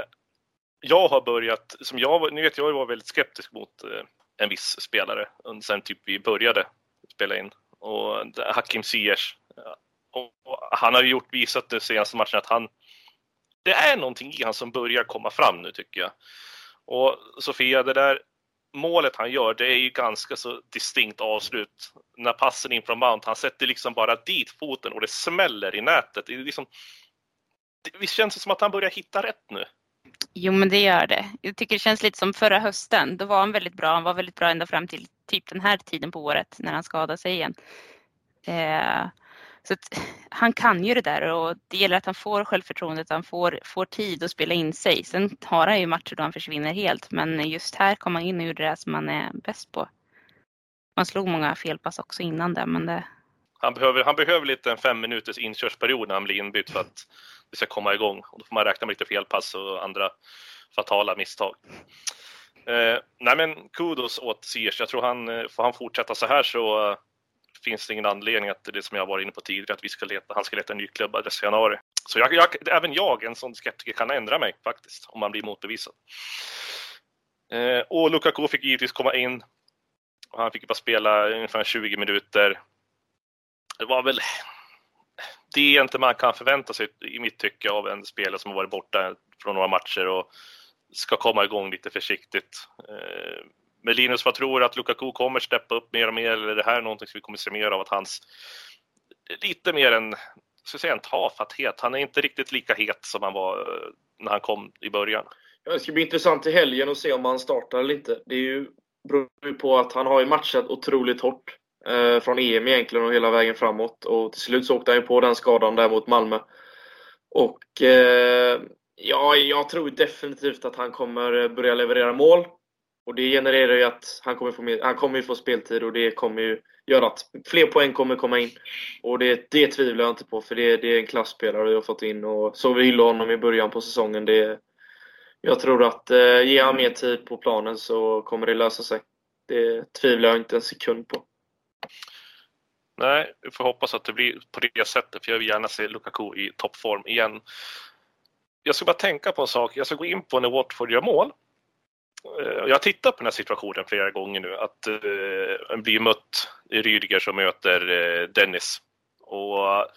Speaker 2: jag har börjat, som jag, ni vet jag var väldigt skeptisk mot eh, en viss spelare sen typ vi började spela in. Och eh, Hakim Ziyech. Och, och han har ju gjort, visat det senaste matchen att han, det är någonting i han som börjar komma fram nu tycker jag. Och Sofia, det där målet han gör, det är ju ganska så distinkt avslut. När passen in från Mount, han sätter liksom bara dit foten och det smäller i nätet. Det är liksom, det, visst känns det som att han börjar hitta rätt nu?
Speaker 3: Jo, men det gör det. Jag tycker det känns lite som förra hösten. Då var han väldigt bra. Han var väldigt bra ända fram till typ den här tiden på året när han skadade sig igen. Eh, så att, han kan ju det där och det gäller att han får självförtroendet, han får, får tid att spela in sig. Sen har han ju matcher då han försvinner helt, men just här kom han in och gjorde det som han är bäst på. Man slog många felpass också innan det, men det...
Speaker 2: Han behöver, han behöver lite en fem minuters inkörsperiod när han blir inbytt för att det ska komma igång. Och då får man räkna med lite felpass och andra fatala misstag. Eh, nej men kudos åt Ziyech. Jag tror han, eh, får han fortsätta så här så finns det ingen anledning att det som jag var inne på tidigare, att vi ska leta, han ska leta en ny klubb i januari. Så jag, jag, även jag, en sån skeptiker, kan ändra mig faktiskt om man blir motbevisad. Eh, och Lukaku fick givetvis komma in. Och han fick bara spela ungefär 20 minuter. Det var väl det inte man kan förvänta sig i mitt tycke av en spelare som har varit borta från några matcher och ska komma igång lite försiktigt. Eh, men Linus, vad tror du att Lukaku kommer steppa upp mer och mer? Eller är det här någonting som vi kommer se mer av? Att hans lite mer en, ska säga en tafatthet. Han är inte riktigt lika het som han var eh, när han kom i början.
Speaker 1: Ja, det ska bli intressant i helgen att se om han startar eller inte. Det är ju, beror ju på att han har ju matchat otroligt hårt. Eh, från EM egentligen och hela vägen framåt. Och till slut så åkte han ju på den skadan där mot Malmö. Och eh, ja, jag tror definitivt att han kommer eh, börja leverera mål. Och det genererar ju att han kommer, få han kommer få speltid och det kommer ju göra att fler poäng kommer komma in. Och det, det tvivlar jag inte på, för det, det är en klassspelare vi har fått in. Och så vi hyllade honom i början på säsongen. Det, jag tror att eh, ger han mer tid på planen så kommer det lösa sig. Det tvivlar jag inte en sekund på.
Speaker 2: Nej, vi får hoppas att det blir på det sättet, för jag vill gärna se Lukaku i toppform igen. Jag ska bara tänka på en sak. Jag ska gå in på när Watford gör mål. Eh, jag har tittat på den här situationen flera gånger nu, att uh, blir mött i Rydiger som möter eh, Dennis. Och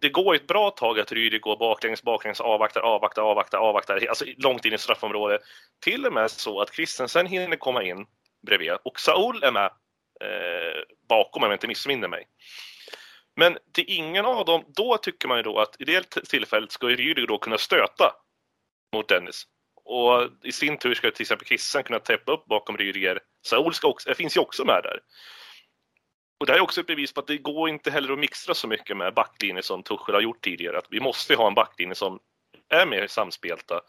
Speaker 2: det går ett bra tag att Rydiger går baklänges, baklänges, avvaktar, avvaktar, avvaktar, avvaktar, alltså långt in i straffområdet. Till och med så att Christensen hinner komma in bredvid och Saul är med eh, bakom om jag inte missminner mig. Men till ingen av dem, då tycker man ju då att i det tillfället ska Rydiger då kunna stöta mot Dennis. Och i sin tur ska till exempel Christensen kunna täppa upp bakom Rydiger. Saul ska också, finns ju också med där. Och det är också ett bevis på att det går inte heller att mixtra så mycket med backlinjer som Tuchel har gjort tidigare. Att vi måste ha en backlinje som är mer samspelta.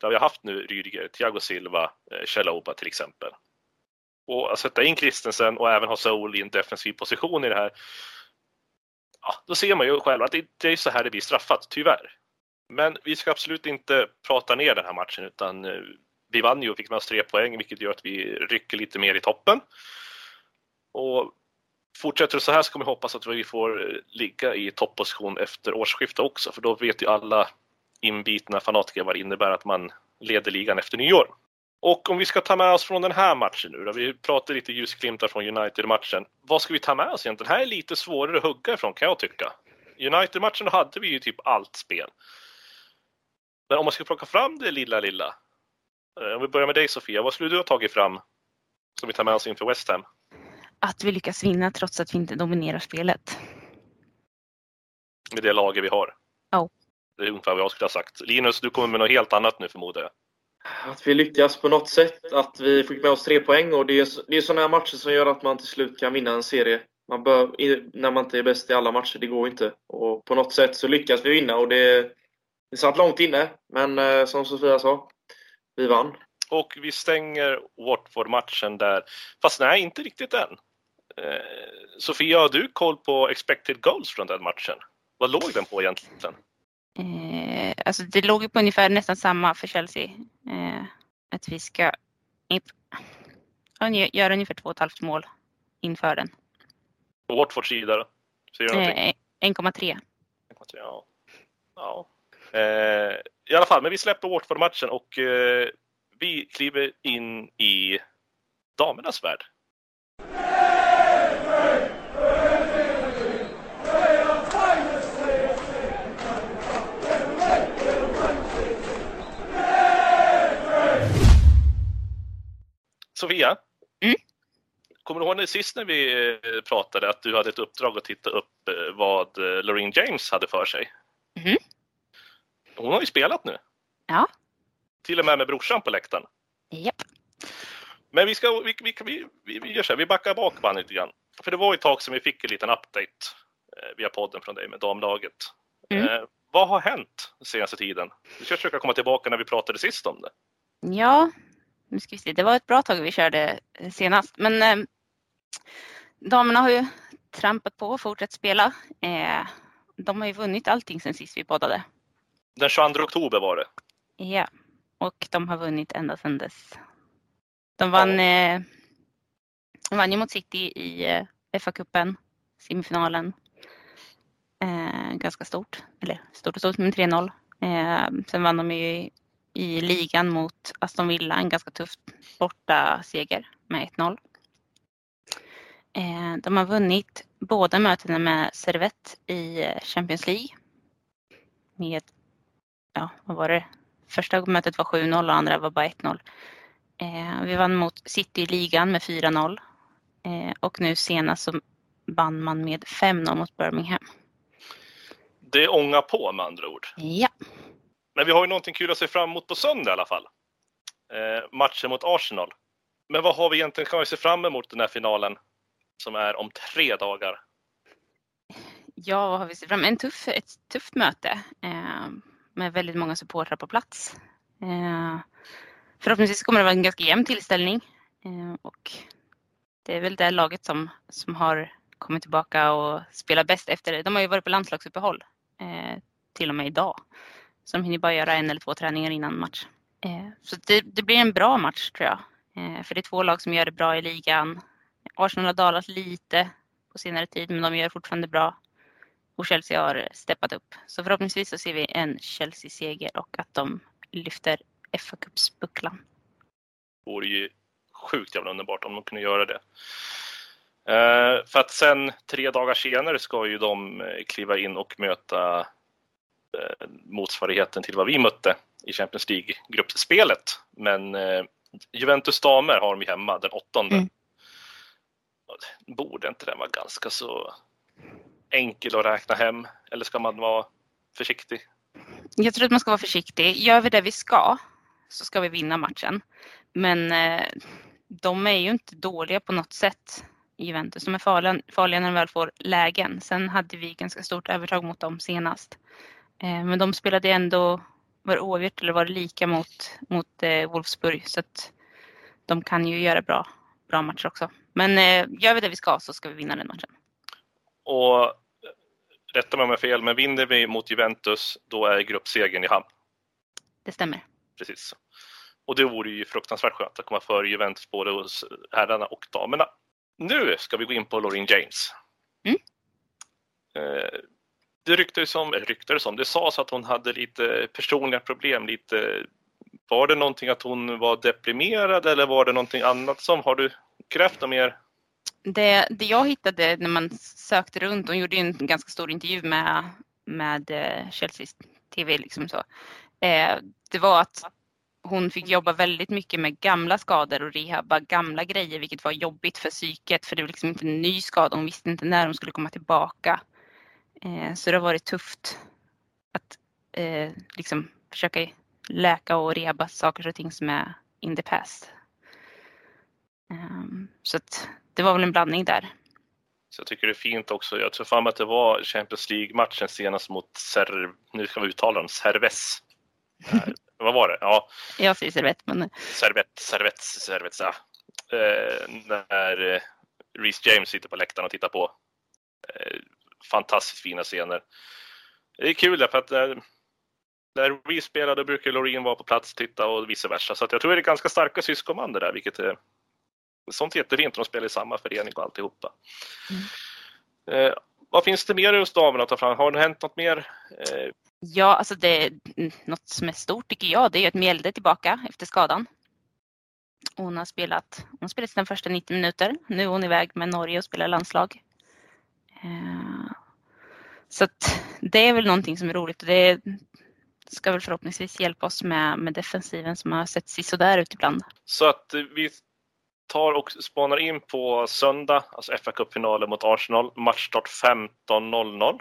Speaker 2: Där vi har haft nu Rydiger, Thiago Silva, eh, till exempel. Och att sätta in Christensen och även ha Saul i en defensiv position i det här. Ja, då ser man ju själv att det, det är så här det blir straffat, tyvärr. Men vi ska absolut inte prata ner den här matchen utan eh, vi vann ju och fick med oss tre poäng vilket gör att vi rycker lite mer i toppen. Och fortsätter det så här så kommer vi hoppas att vi får eh, ligga i topposition efter årsskiftet också för då vet ju alla inbitna fanatiker vad det innebär att man leder ligan efter nyår. Och om vi ska ta med oss från den här matchen nu då, vi pratade lite ljusglimtar från United-matchen. Vad ska vi ta med oss egentligen? Den här är lite svårare att hugga ifrån kan jag tycka. United-matchen hade vi ju typ allt spel. Men om man ska plocka fram det lilla, lilla. Eh, om vi börjar med dig Sofia, vad skulle du ha tagit fram som vi tar med oss inför West Ham?
Speaker 3: Att vi lyckas vinna trots att vi inte dominerar spelet.
Speaker 2: Med det laget vi har?
Speaker 3: Ja.
Speaker 2: Det är ungefär vad jag skulle ha sagt. Linus, du kommer med något helt annat nu förmodar jag?
Speaker 1: Att vi lyckas på något sätt, att vi fick med oss tre poäng och det är, det är sådana här matcher som gör att man till slut kan vinna en serie. Man bör, när man inte är bäst i alla matcher, det går inte. Och på något sätt så lyckas vi vinna och det, det satt långt inne, men eh, som Sofia sa, vi vann.
Speaker 2: Och vi stänger Watford-matchen där, fast nej, inte riktigt än. Eh, Sofia, har du koll på expected goals från den matchen? Vad låg den på egentligen?
Speaker 3: Eh, alltså det låg ju på ungefär nästan samma för Chelsea. Eh, att vi ska göra ungefär två och ett halvt mål inför den.
Speaker 2: På Watfords sida då?
Speaker 3: Eh, 1,3.
Speaker 2: Ja. ja. Eh, I alla fall, men vi släpper Watford-matchen och eh, vi kliver in i damernas värld. Sofia?
Speaker 3: Mm?
Speaker 2: Kommer du ihåg sist när vi eh, pratade att du hade ett uppdrag att titta upp eh, vad eh, Loreen James hade för sig?
Speaker 3: Mm.
Speaker 2: Hon har ju spelat nu.
Speaker 3: Ja.
Speaker 2: Till och med med brorsan på läktaren.
Speaker 3: Japp.
Speaker 2: Men vi, ska, vi, vi, vi, vi, gör så här, vi backar bak bandet lite grann. För det var ett tag sedan vi fick en liten update eh, via podden från dig med damlaget.
Speaker 3: Mm.
Speaker 2: Eh, vad har hänt den senaste tiden? Vi ska försöka komma tillbaka när vi pratade sist om det.
Speaker 3: Ja, nu ska vi se. Det var ett bra tag vi körde senast. Men eh, damerna har ju trampat på och fortsatt spela. Eh, de har ju vunnit allting sen sist vi poddade.
Speaker 2: Den 22 oktober var det.
Speaker 3: Ja, och de har vunnit ända sedan dess. De vann, ja. eh, de vann ju mot City i eh, FA-cupen, semifinalen. Eh, ganska stort, eller stort och stort, men 3-0. Eh, sen vann de ju i ligan mot Aston Villa, en ganska tuff borta seger med 1-0. Eh, de har vunnit båda mötena med Servette i eh, Champions League. Med, ja vad var det? Första mötet var 7-0 och andra var bara 1-0. Eh, vi vann mot City i ligan med 4-0. Och nu senast så vann man med 5-0 mot Birmingham.
Speaker 2: Det ångar på med andra ord.
Speaker 3: Ja.
Speaker 2: Men vi har ju någonting kul att se fram emot på söndag i alla fall. Eh, matchen mot Arsenal. Men vad har vi egentligen kan vi se fram emot den här finalen som är om tre dagar?
Speaker 3: Ja, vad har vi sett fram emot? Tuff, ett tufft möte eh, med väldigt många supportrar på plats. Eh, förhoppningsvis kommer det vara en ganska jämn tillställning eh, och det är väl det laget som, som har kommit tillbaka och spelat bäst efter. det. De har ju varit på landslagsuppehåll eh, till och med idag. Så de hinner bara göra en eller två träningar innan match. Eh, så det, det, blir en bra match tror jag. Eh, för det är två lag som gör det bra i ligan. Arsenal har dalat lite på senare tid men de gör fortfarande bra. Och Chelsea har steppat upp. Så förhoppningsvis så ser vi en Chelsea-seger och att de lyfter FA-cupsbucklan.
Speaker 2: Det vore ju sjukt jävla underbart om de kunde göra det. Uh, för att sen tre dagar senare ska ju de kliva in och möta uh, motsvarigheten till vad vi mötte i Champions League-gruppspelet. Men uh, Juventus damer har vi hemma den åttonde. Mm. Borde inte den vara ganska så enkel att räkna hem? Eller ska man vara försiktig?
Speaker 3: Jag tror att man ska vara försiktig. Gör vi det vi ska så ska vi vinna matchen. Men eh, de är ju inte dåliga på något sätt. Juventus. De är farliga, farliga när de väl får lägen. Sen hade vi ganska stort övertag mot dem senast. Eh, men de spelade ändå, var det oavgjort eller var det lika mot, mot eh, Wolfsburg. Så att de kan ju göra bra, bra matcher också. Men eh, gör vi det vi ska så ska vi vinna den matchen.
Speaker 2: Och rätta mig om jag har fel, men vinner vi mot Juventus då är gruppsegern i hamn.
Speaker 3: Det stämmer.
Speaker 2: Precis. Och det vore ju fruktansvärt skönt att komma före Juventus både hos herrarna och damerna. Nu ska vi gå in på Loreen James.
Speaker 3: Mm.
Speaker 2: Eh, det ryktades om, ryktades om, det sades att hon hade lite personliga problem, lite var det någonting att hon var deprimerad eller var det någonting annat som, har du grävt mer?
Speaker 3: Det, det jag hittade när man sökte runt, hon gjorde en ganska stor intervju med, med eh, Chelseas TV liksom så. eh, det var att hon fick jobba väldigt mycket med gamla skador och rehabba gamla grejer vilket var jobbigt för psyket för det var liksom inte en ny skada. Hon visste inte när hon skulle komma tillbaka. Eh, så det har varit tufft att eh, liksom försöka läka och rehabba saker och ting som är in the past. Um, så att det var väl en blandning där.
Speaker 2: Så jag tycker det är fint också. Jag tror fan att det var Champions League-matchen senast mot Ser... Nu ska vi uttala dem. Serves. Vad var det? Ja.
Speaker 3: Jag säger servett, men...
Speaker 2: Servett, servett, servett, ja. Eh, när eh, Reece James sitter på läktaren och tittar på. Eh, fantastiskt fina scener. Det är kul därför att när, när Reece spelade brukar Loreen vara på plats och titta och vice versa. Så jag tror det är ganska starka syskonband det där, vilket är sånt är jättefint de spelar i samma förening och alltihopa. Mm. Eh, vad finns det mer hos damerna att ta fram? Har det hänt något mer? Eh,
Speaker 3: Ja, alltså det, något som är stort tycker jag, det är ju att Mjelde är tillbaka efter skadan. Hon har spelat, hon har spelat sina första 90 minuter. Nu är hon iväg med Norge och spelar landslag. Eh, så det är väl någonting som är roligt och det ska väl förhoppningsvis hjälpa oss med, med defensiven som har sett sådär ut ibland.
Speaker 2: Så att vi tar och spanar in på söndag, alltså fa Cup-finalen mot Arsenal, matchstart 15.00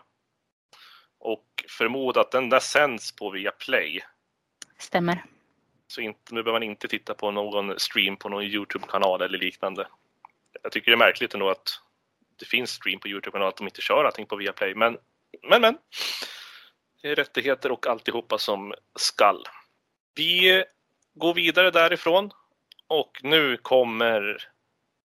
Speaker 2: och förmodar att den där sänds på Viaplay.
Speaker 3: Stämmer.
Speaker 2: Så inte, nu behöver man inte titta på någon stream på någon Youtube-kanal eller liknande. Jag tycker det är märkligt ändå att det finns stream på Youtube-kanal att de inte kör allting på Viaplay. Men, men, men. Det är rättigheter och alltihopa som skall. Vi går vidare därifrån och nu kommer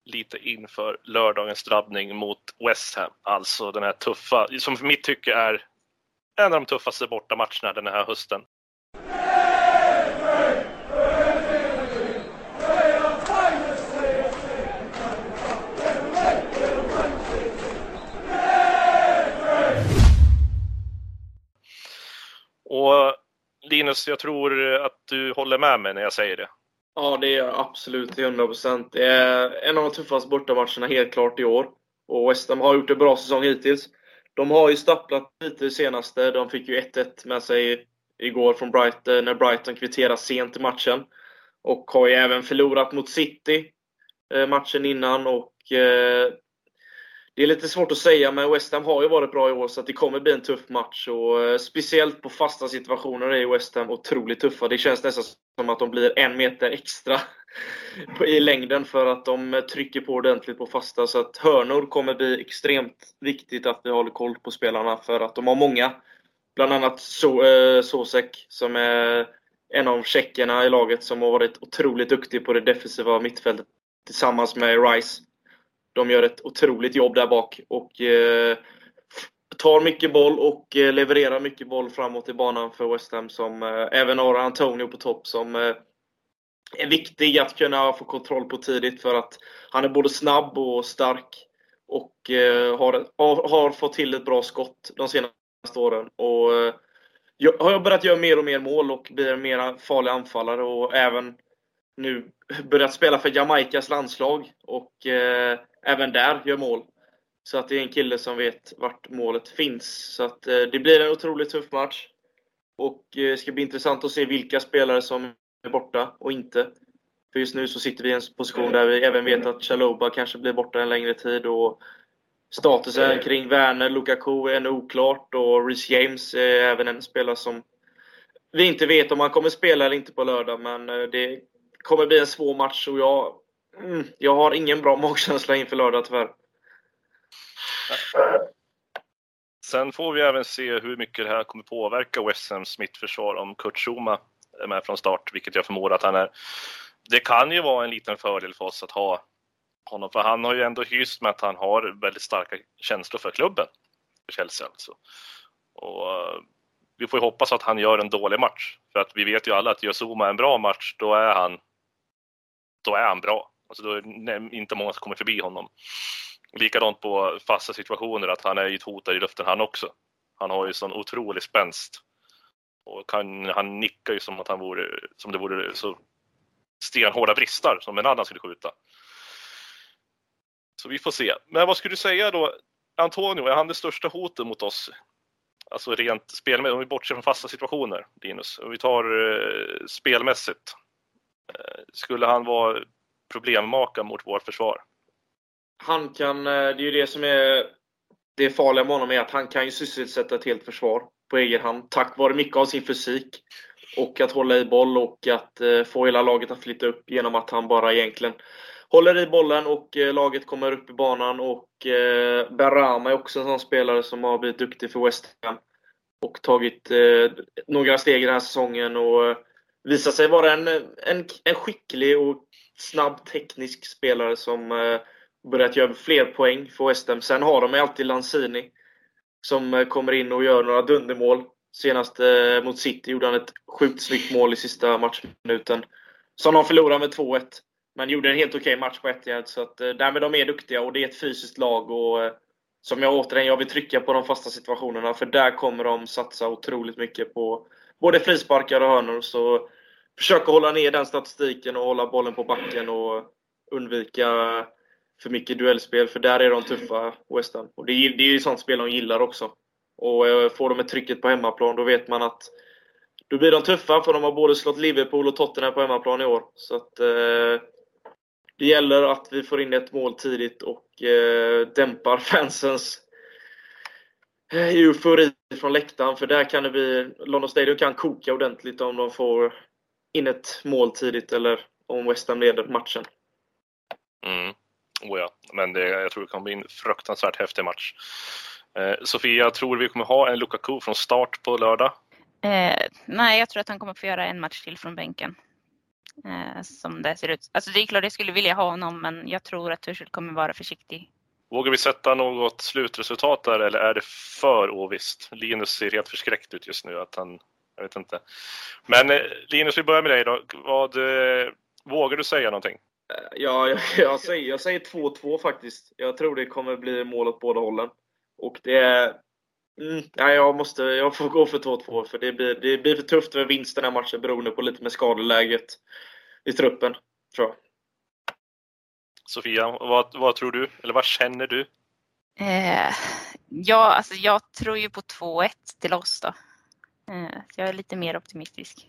Speaker 2: lite inför lördagens drabbning mot West Ham. Alltså den här tuffa, som för mitt tycke är en av de tuffaste bortamatcherna den här hösten. Och Linus, jag tror att du håller med mig när jag säger det.
Speaker 1: Ja, det är jag absolut till 100 procent. Det är en av de tuffaste bortamatcherna helt klart i år. Och West Ham har gjort en bra säsong hittills. De har ju stapplat lite senaste. De fick ju 1-1 med sig igår från Brighton, när Brighton kvitterade sent i matchen. Och har ju även förlorat mot City eh, matchen innan. Och eh, det är lite svårt att säga, men West Ham har ju varit bra i år så det kommer bli en tuff match. Och eh, Speciellt på fasta situationer är West Ham otroligt tuffa. Det känns nästan som att de blir en meter extra i längden för att de eh, trycker på ordentligt på fasta. Så att hörnor kommer bli extremt viktigt att vi håller koll på spelarna för att de har många. Bland annat so eh, Sosek som är en av tjeckerna i laget som har varit otroligt duktig på det defensiva mittfältet tillsammans med Rice. De gör ett otroligt jobb där bak och eh, tar mycket boll och eh, levererar mycket boll framåt i banan för West Ham som eh, även har Antonio på topp som eh, är viktig att kunna få kontroll på tidigt för att han är både snabb och stark och eh, har, har, fått till ett bra skott de senaste åren. Och, eh, har börjat göra mer och mer mål och blir en mer farlig anfallare och även nu börjat spela för Jamaicas landslag och eh, även där gör mål. Så att det är en kille som vet vart målet finns. Så att eh, det blir en otroligt tuff match. Och eh, det ska bli intressant att se vilka spelare som är borta och inte. För just nu så sitter vi i en position där vi även vet att Chaloba kanske blir borta en längre tid. Och statusen kring Werner, Lukaku är ännu oklart och Reece James är även en spelare som vi inte vet om han kommer spela eller inte på lördag. Men eh, det kommer bli en svår match och jag, mm, jag har ingen bra magkänsla inför lördag tyvärr.
Speaker 2: Sen får vi även se hur mycket det här kommer påverka West Hams mittförsvar om Kurt Schuma är med från start, vilket jag förmodar att han är. Det kan ju vara en liten fördel för oss att ha honom, för han har ju ändå hyst med att han har väldigt starka känslor för klubben, för Chelsea alltså. Och eh, vi får ju hoppas att han gör en dålig match, för att vi vet ju alla att gör Zuma en bra match, då är han, då är han bra. Alltså då är det inte många som kommer förbi honom. Likadant på fasta situationer, att han är ju ett hot i luften han också. Han har ju sån otrolig spänst. Och kan, han nickar ju som att han vore, som det vore så stenhårda bristar som en annan skulle skjuta. Så vi får se. Men vad skulle du säga då? Antonio, är han det största hotet mot oss? alltså rent spelmässigt, om vi bortser från fasta situationer, Linus, om vi tar eh, spelmässigt. Eh, skulle han vara problemmaka mot vårt försvar?
Speaker 1: Han kan, eh, det är ju det som är det farliga med honom är att han kan ju sysselsätta ett helt försvar på egen hand tack vare mycket av sin fysik och att hålla i boll och att eh, få hela laget att flytta upp genom att han bara egentligen håller i bollen och eh, laget kommer upp i banan och Berama är också en sån spelare som har blivit duktig för West Ham och tagit några steg den här säsongen och Visar sig vara en, en, en skicklig och snabb teknisk spelare som eh, börjat göra fler poäng för West Ham. Sen har de alltid Lanzini som eh, kommer in och gör några dundermål. Senast eh, mot City gjorde han ett sjukt snyggt mål i sista matchminuten. Som de förlorade med 2-1. Men gjorde en helt okej okay match på Etihad. Så att, eh, därmed de är duktiga och det är ett fysiskt lag. Och, eh, som jag återigen, jag vill trycka på de fasta situationerna. För där kommer de satsa otroligt mycket på både frisparkar och hörnor. Så försök hålla ner den statistiken och hålla bollen på backen och undvika för mycket duellspel. För där är de tuffa, West Ham. Och det är, det är ju sånt spel de gillar också. Och eh, får de ett trycket på hemmaplan, då vet man att då blir de tuffa, för de har både slått Liverpool och Tottenham på hemmaplan i år. Så att, eh, det gäller att vi får in ett mål tidigt och eh, dämpar fansens eufori från läktaren. För där kan det bli, London Stadium kan koka ordentligt om de får in ett mål tidigt eller om West Ham leder matchen.
Speaker 2: Mm. Oh ja, men det, jag tror det kommer bli en fruktansvärt häftig match. Eh, Sofia, tror vi kommer ha en Lukaku från start på lördag?
Speaker 3: Eh, nej, jag tror att han kommer få göra en match till från bänken. Eh, som det ser ut. Alltså det är klart jag skulle vilja ha honom, men jag tror att Tuchel kommer vara försiktig.
Speaker 2: Vågar vi sätta något slutresultat där eller är det för ovisst? Linus ser helt förskräckt ut just nu. Att han, jag vet inte. Men eh, Linus, vi börjar med dig då. Vad, eh, vågar du säga någonting?
Speaker 1: Eh, ja, jag, jag säger, jag säger 2-2 faktiskt. Jag tror det kommer bli mål åt båda hållen. Och det är... Mm, ja, jag, måste, jag får gå för 2-2 för det blir, det blir för tufft med vinst den här matchen beroende på lite med skadeläget i truppen, tror jag.
Speaker 2: Sofia, vad, vad tror du? Eller vad känner du?
Speaker 3: Eh, ja, alltså jag tror ju på 2-1 till oss då. Eh, jag är lite mer optimistisk.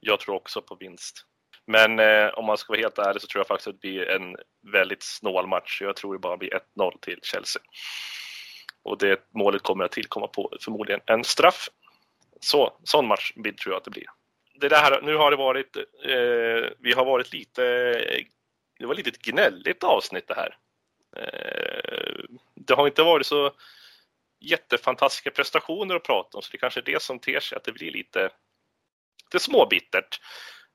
Speaker 2: Jag tror också på vinst. Men eh, om man ska vara helt ärlig så tror jag faktiskt att det blir en väldigt snål match. Jag tror det bara blir 1-0 till Chelsea. Och det målet kommer att tillkomma på förmodligen en straff. Så, sån matchbild tror jag att det blir. Det där, nu har det varit, eh, vi har varit lite, det var lite ett gnälligt avsnitt det här. Eh, det har inte varit så jättefantastiska prestationer att prata om, så det kanske är det som ter sig att det blir lite, lite småbittert.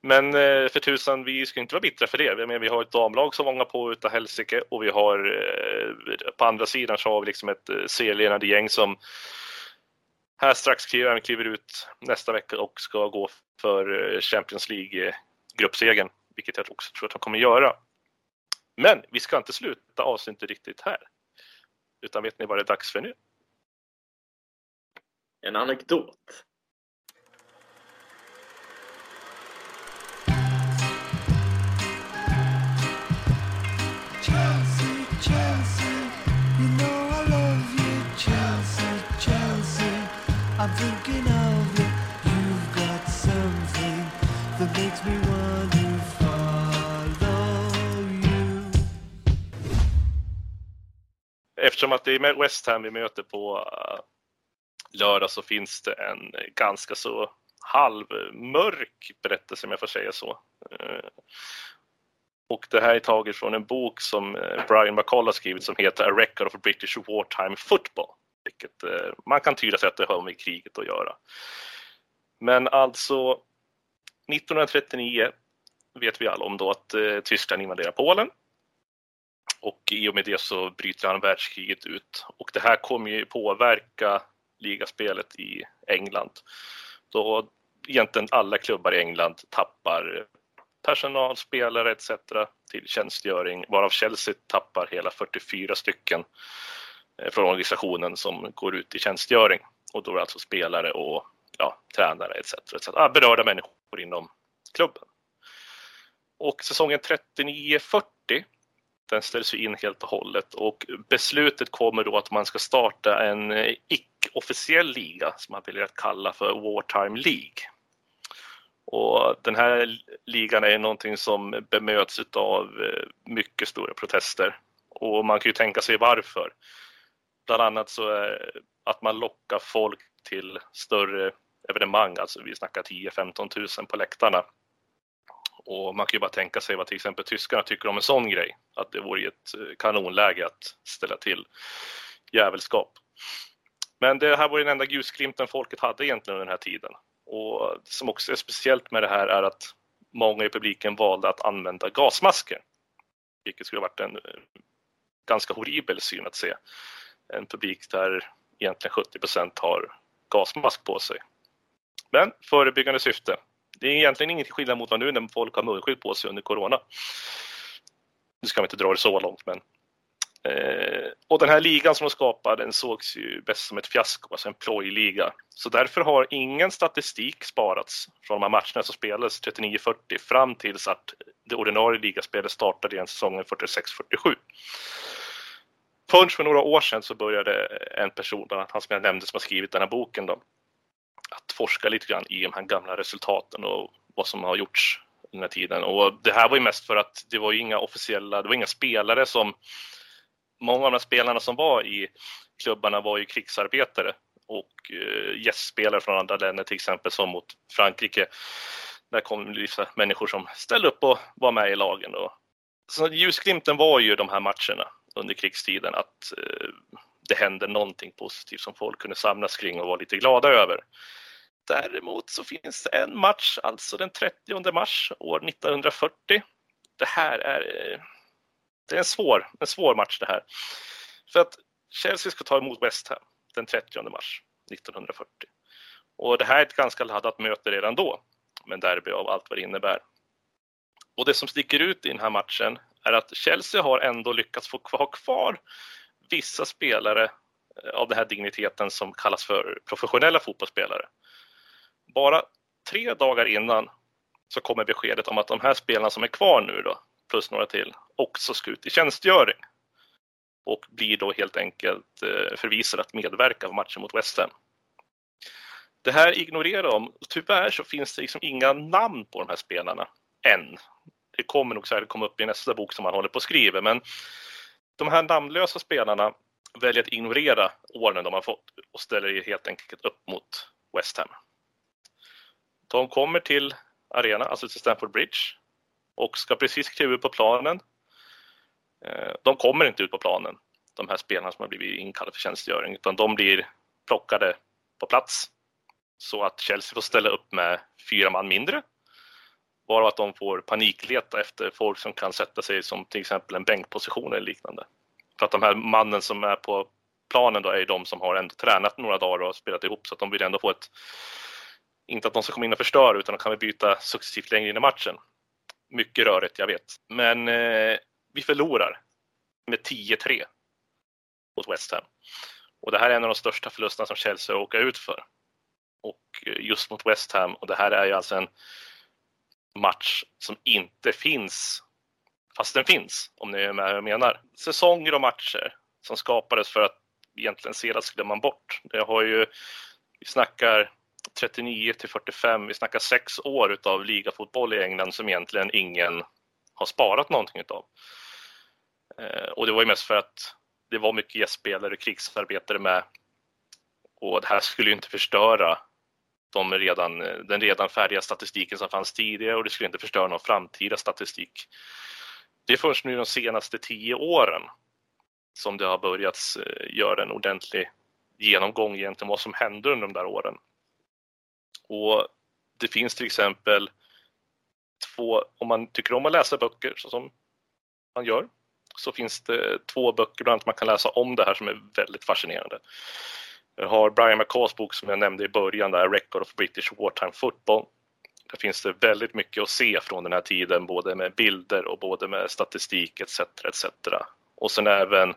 Speaker 2: Men eh, för tusan, vi ska inte vara bittra för det. Men vi har ett damlag som många på utav helsike och vi har eh, på andra sidan så har vi liksom ett serieledande gäng som här strax kliver, kliver ut nästa vecka och ska gå för Champions League-gruppsegern, vilket jag också tror att de kommer göra. Men vi ska inte sluta avsnittet riktigt här. Utan vet ni vad det är dags för nu?
Speaker 1: En anekdot. I'm thinking
Speaker 2: Eftersom att det är West Ham vi möter på eh, lördag så finns det en ganska så halvmörk berättelse om jag får säga så. Eh, och det här är taget från en bok som eh, Brian McCall har skrivit som heter A Record of British Wartime Football vilket man kan tyda sig att det har med kriget att göra. Men alltså 1939 vet vi alla om då att Tyskland invaderar Polen. Och i och med det så bryter han världskriget ut. Och det här kommer ju påverka ligaspelet i England. Då egentligen alla klubbar i England tappar personal, spelare etc. till tjänstgöring, varav Chelsea tappar hela 44 stycken eh, från organisationen som går ut i tjänstgöring. Och då är det alltså spelare och ja, tränare etc. etc. Ah, berörda människor inom klubben. Och säsongen 39-40 den ställs ju in helt och hållet och beslutet kommer då att man ska starta en eh, icke-officiell liga som man väljer att kalla för Wartime League. Och den här ligan är någonting som bemöts av eh, mycket stora protester. Och man kan ju tänka sig varför. Bland annat så är att man lockar folk till större evenemang, alltså vi snackar 10-15 000 på läktarna. Och man kan ju bara tänka sig vad till exempel tyskarna tycker om en sån grej. Att det vore ett eh, kanonläge att ställa till jävelskap. Men det här var den enda ljusglimten folket hade egentligen under den här tiden. Och det som också är speciellt med det här är att många i publiken valde att använda gasmasker. Vilket skulle ha varit en eh, ganska horribel syn att se. En publik där egentligen 70 procent har gasmask på sig. Men förebyggande syfte. Det är egentligen ingen skillnad mot vad nu när folk har munskydd på sig under corona. Nu ska vi inte dra det så långt men Eh, och den här ligan som de skapade den sågs ju bäst som ett fiasko, alltså en plojliga. Så därför har ingen statistik sparats från de här matcherna som spelades 39-40 fram tills att det ordinarie ligaspelet startade igen säsongen 46-47. Först för några år sedan så började en person, bland annat han som jag nämnde som har skrivit den här boken då, att forska lite grann i de här gamla resultaten och vad som har gjorts den här tiden. Och det här var ju mest för att det var ju inga officiella, det var inga spelare som många av de spelarna som var i klubbarna var ju krigsarbetare och eh, gästspelare från andra länder, till exempel som mot Frankrike. Där kom vissa människor som ställde upp och var med i lagen. Då. så ljusglimten var ju de här matcherna under krigstiden, att eh, det hände någonting positivt som folk kunde samlas kring och vara lite glada över. Däremot så finns det en match, alltså den 30 mars år 1940. Det här är eh, det är en svår, en svår match det här. För att Chelsea ska ta emot West Ham den 30 mars 1940. Och det här är ett ganska laddat möte redan då, men derby av allt vad det innebär. Och det som sticker ut i den här matchen är att Chelsea har ändå lyckats få ha kvar vissa spelare eh, av den här digniteten som kallas för professionella fotbollsspelare. Bara tre dagar innan så kommer beskedet om att de här spelarna som är kvar nu då, plus några till, också ska ut i tjänstgöring. Och blir då helt enkelt eh, förvisade att medverka på matchen mot West Ham. Det här ignorerar de. Tyvärr så finns det liksom inga namn på de här spelarna än. Det kommer nog säkert komma upp i nästa bok som man håller på att skriva, men de här namnlösa spelarna väljer att ignorera åren de har fått och ställer helt enkelt upp mot West Ham. De kommer till arenan, alltså till Stamford Bridge och ska precis kliva ut på planen. Eh, de kommer inte ut på planen, de här spelarna som har blivit inkallade för tjänstgöring, utan de blir plockade på plats så att Chelsea får ställa upp med fyra man mindre varav att de får panikleta efter folk som kan sätta sig som till exempel en bänkposition eller liknande. För att de här mannen som är på planen då är de som har ändå tränat några dagar och spelat ihop så att de vill ändå få ett inte att de ska komma in och förstöra utan de kan väl byta successivt längre in i matchen mycket rörigt, jag vet. Men eh, vi förlorar med 10-3 mot West Ham. Och det här är en av de största förlusterna som Chelsea åker ut för. Och eh, just mot West Ham, och det här är ju alltså en match som inte finns, fast den finns, om ni är med hur jag menar. Säsonger och matcher som skapades för att egentligen sedan glömmer man bort. Det har ju, vi snackar 39 till 45, vi snackar sex år utav ligafotboll i England som egentligen ingen har sparat någonting utav. Eh, och det var ju mest för att det var mycket gästspelare och krigsarbetare med. Och det här skulle ju inte förstöra de redan, den redan färdiga statistiken som fanns tidigare och det skulle inte förstöra någon framtida statistik. Det är först nu de senaste tio åren som det har börjat eh, göra en ordentlig genomgång egentligen vad som hände under de där åren. Och det finns till exempel två, om man tycker om att läsa böcker så som man gör, så finns det två böcker bland annat man kan läsa om det här som är väldigt fascinerande. Jag har Brian McCaws bok som jag nämnde i början, där Record of British Wartime Football. Där finns det väldigt mycket att se från den här tiden, både med bilder och både med statistik etc. etc. Och sen även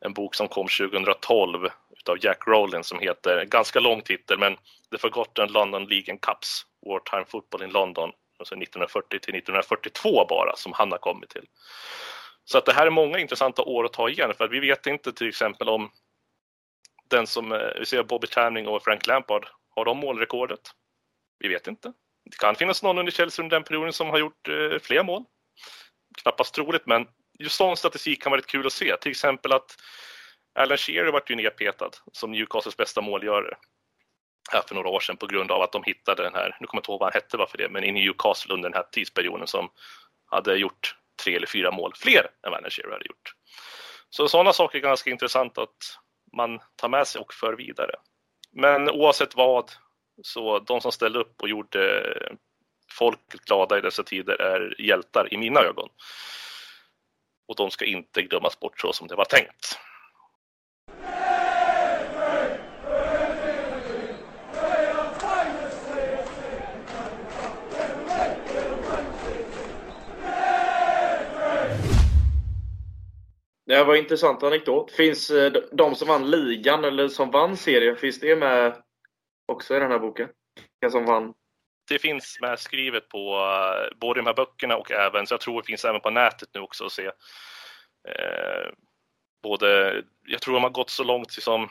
Speaker 2: en bok som kom 2012 av Jack Rowland som heter, ganska lång titel, men The Forgotten London League and Cups, Wartime Football in London, alltså 1940 till 1942 bara, som han har kommit till. Så att det här är många intressanta år att ta igen, för att vi vet inte till exempel om den som, eh, vi ser Bobby Tamning och Frank Lampard, har de målrekordet? Vi vet inte. Det kan finnas någon under Chelsea under den perioden som har gjort eh, fler mål. Knappast troligt, men just sån statistik kan vara rätt kul att se. Till exempel att Alan Shearer vart ju nedpetad som Newcastles bästa målgörare här för några år sedan på grund av att de hittade den här, nu kommer jag inte ihåg vad han hette varför det, men i Newcastle under den här tidsperioden som hade gjort tre eller fyra mål fler än vad Alan Shearer hade gjort. Så sådana saker är ganska intressant att man tar med sig och för vidare. Men oavsett vad, så de som ställde upp och gjorde folk glada i dessa tider är hjältar i mina ögon. Och de ska inte glömmas bort så som det var tänkt.
Speaker 1: Det var en intressant anekdot. Finns eh, de som vann ligan eller som vann serien, finns det med också i den här boken? Vilka som vann?
Speaker 2: Det finns med skrivet på eh, både de här böckerna och även, så jag tror det finns även på nätet nu också att se. Eh, både, jag tror de har gått så långt som liksom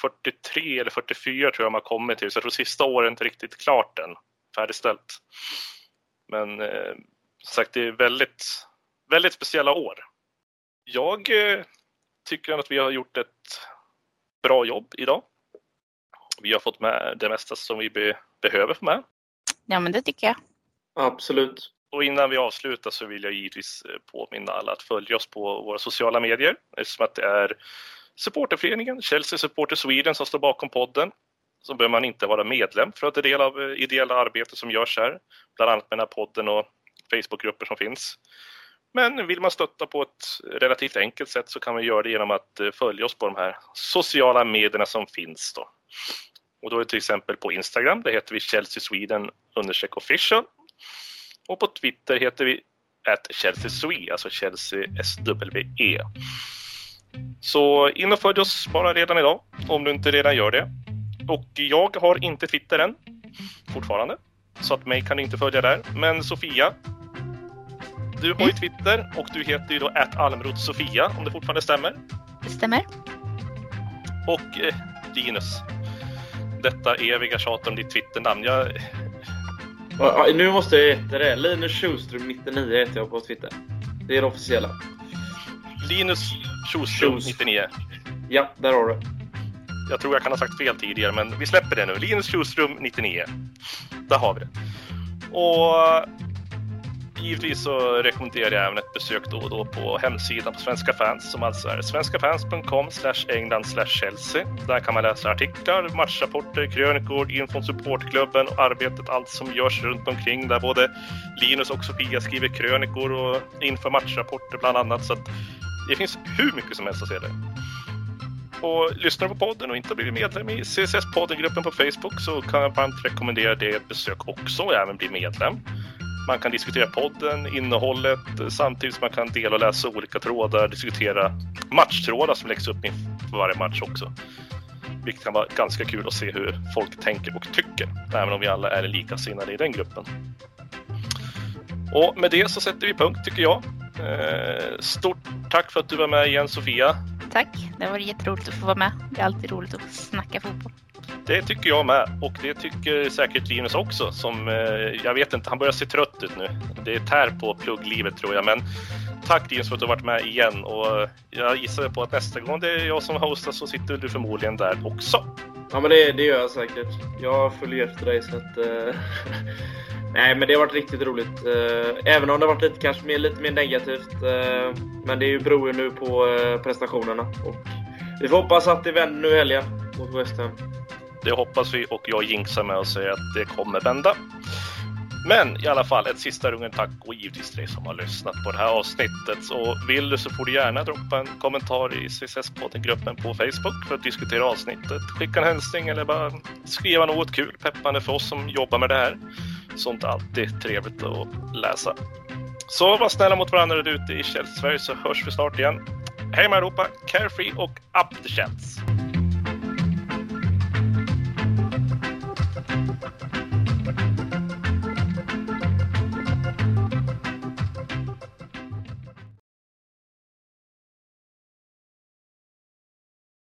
Speaker 2: 43 eller 44 tror jag de har kommit till, så jag tror sista året är inte riktigt klart än, färdigställt. Men som sagt, det är väldigt, väldigt speciella år. Jag eh, tycker att vi har gjort ett bra jobb idag. Vi har fått med det mesta som vi be behöver få med.
Speaker 3: Ja, men det tycker jag.
Speaker 1: Absolut.
Speaker 2: Och innan vi avslutar så vill jag givetvis eh, påminna alla att följa oss på våra sociala medier eftersom att det är supporterföreningen Chelsea Supporter Sweden som står bakom podden. Så behöver man inte vara medlem för att ta del av eh, ideella arbete som görs här, bland annat med den här podden och Facebookgrupper som finns. Men vill man stötta på ett relativt enkelt sätt så kan man göra det genom att eh, följa oss på de här sociala medierna som finns. Då. Och då är det till exempel på Instagram, där heter vi Chelsea Sweden understreck official. Och på Twitter heter vi at Chelsea Swe, alltså Chelsea SWE. Så in och följ oss bara redan idag, om du inte redan gör det. Och jag har inte Twitter än, fortfarande. Så att mig kan du inte följa där. Men Sofia, du har ju Twitter och du heter ju då Almroth Sofia om det fortfarande stämmer.
Speaker 3: Det stämmer.
Speaker 2: Och eh, Linus, detta eviga tjat om ditt Twitternamn. Jag...
Speaker 1: Ja, nu måste jag heta det. Linus Schuström 99 heter jag på Twitter. Det är det officiella.
Speaker 2: Linus Schuström 99.
Speaker 1: Ja, där har du
Speaker 2: Jag tror jag kan ha sagt fel tidigare, men vi släpper det nu. Linus Schuström 99. Där har vi det. Och Givetvis så rekommenderar jag även ett besök då och då på hemsidan på Svenska fans som alltså är svenskafans.com England Chelsea. Där kan man läsa artiklar, matchrapporter, krönikor, info om supportklubben och arbetet, allt som görs runt omkring där både Linus och Sofia skriver krönikor och inför matchrapporter bland annat. Så det finns hur mycket som helst att se där. Och lyssnar du på podden och inte har blivit medlem i CSS-poddengruppen på Facebook så kan jag varmt rekommendera det ett besök också och även bli medlem. Man kan diskutera podden, innehållet, samtidigt som man kan dela och läsa olika trådar, diskutera matchtrådar som läggs upp inför varje match också. Vilket kan vara ganska kul att se hur folk tänker och tycker, även om vi alla är likasinnade i den gruppen. Och med det så sätter vi punkt tycker jag. Eh, stort tack för att du var med igen Sofia.
Speaker 3: Tack, det var jätteroligt att få vara med. Det är alltid roligt att snacka fotboll.
Speaker 2: Det tycker jag med och det tycker säkert Linus också. Som, eh, jag vet inte, han börjar se trött ut nu. Det är tär på plugglivet tror jag. Men tack Linus för att du har varit med igen och eh, jag gissar på att nästa gång det är jag som hostar så sitter du förmodligen där också.
Speaker 1: Ja men det, det gör jag säkert. Jag följer efter dig så att... Uh... Nej men det har varit riktigt roligt. Uh, även om det har varit lite, kanske mer, lite mer negativt. Uh, men det är ju beror ju nu på prestationerna. Och vi får hoppas att det vänder nu i helgen mot West Ham.
Speaker 2: Det hoppas vi och jag jinxar med att säga att det kommer vända. Men i alla fall ett sista rungen tack och givetvis till dig som har lyssnat på det här avsnittet. Så vill du så får du gärna droppa en kommentar i CSS-podden-gruppen på Facebook för att diskutera avsnittet. Skicka en hälsning eller bara skriva något kul peppande för oss som jobbar med det här. Sånt är alltid trevligt att läsa. Så var snälla mot varandra där ute i Källsverige så hörs vi snart igen. Hej med Europa, carefree och up the chance! Thank you.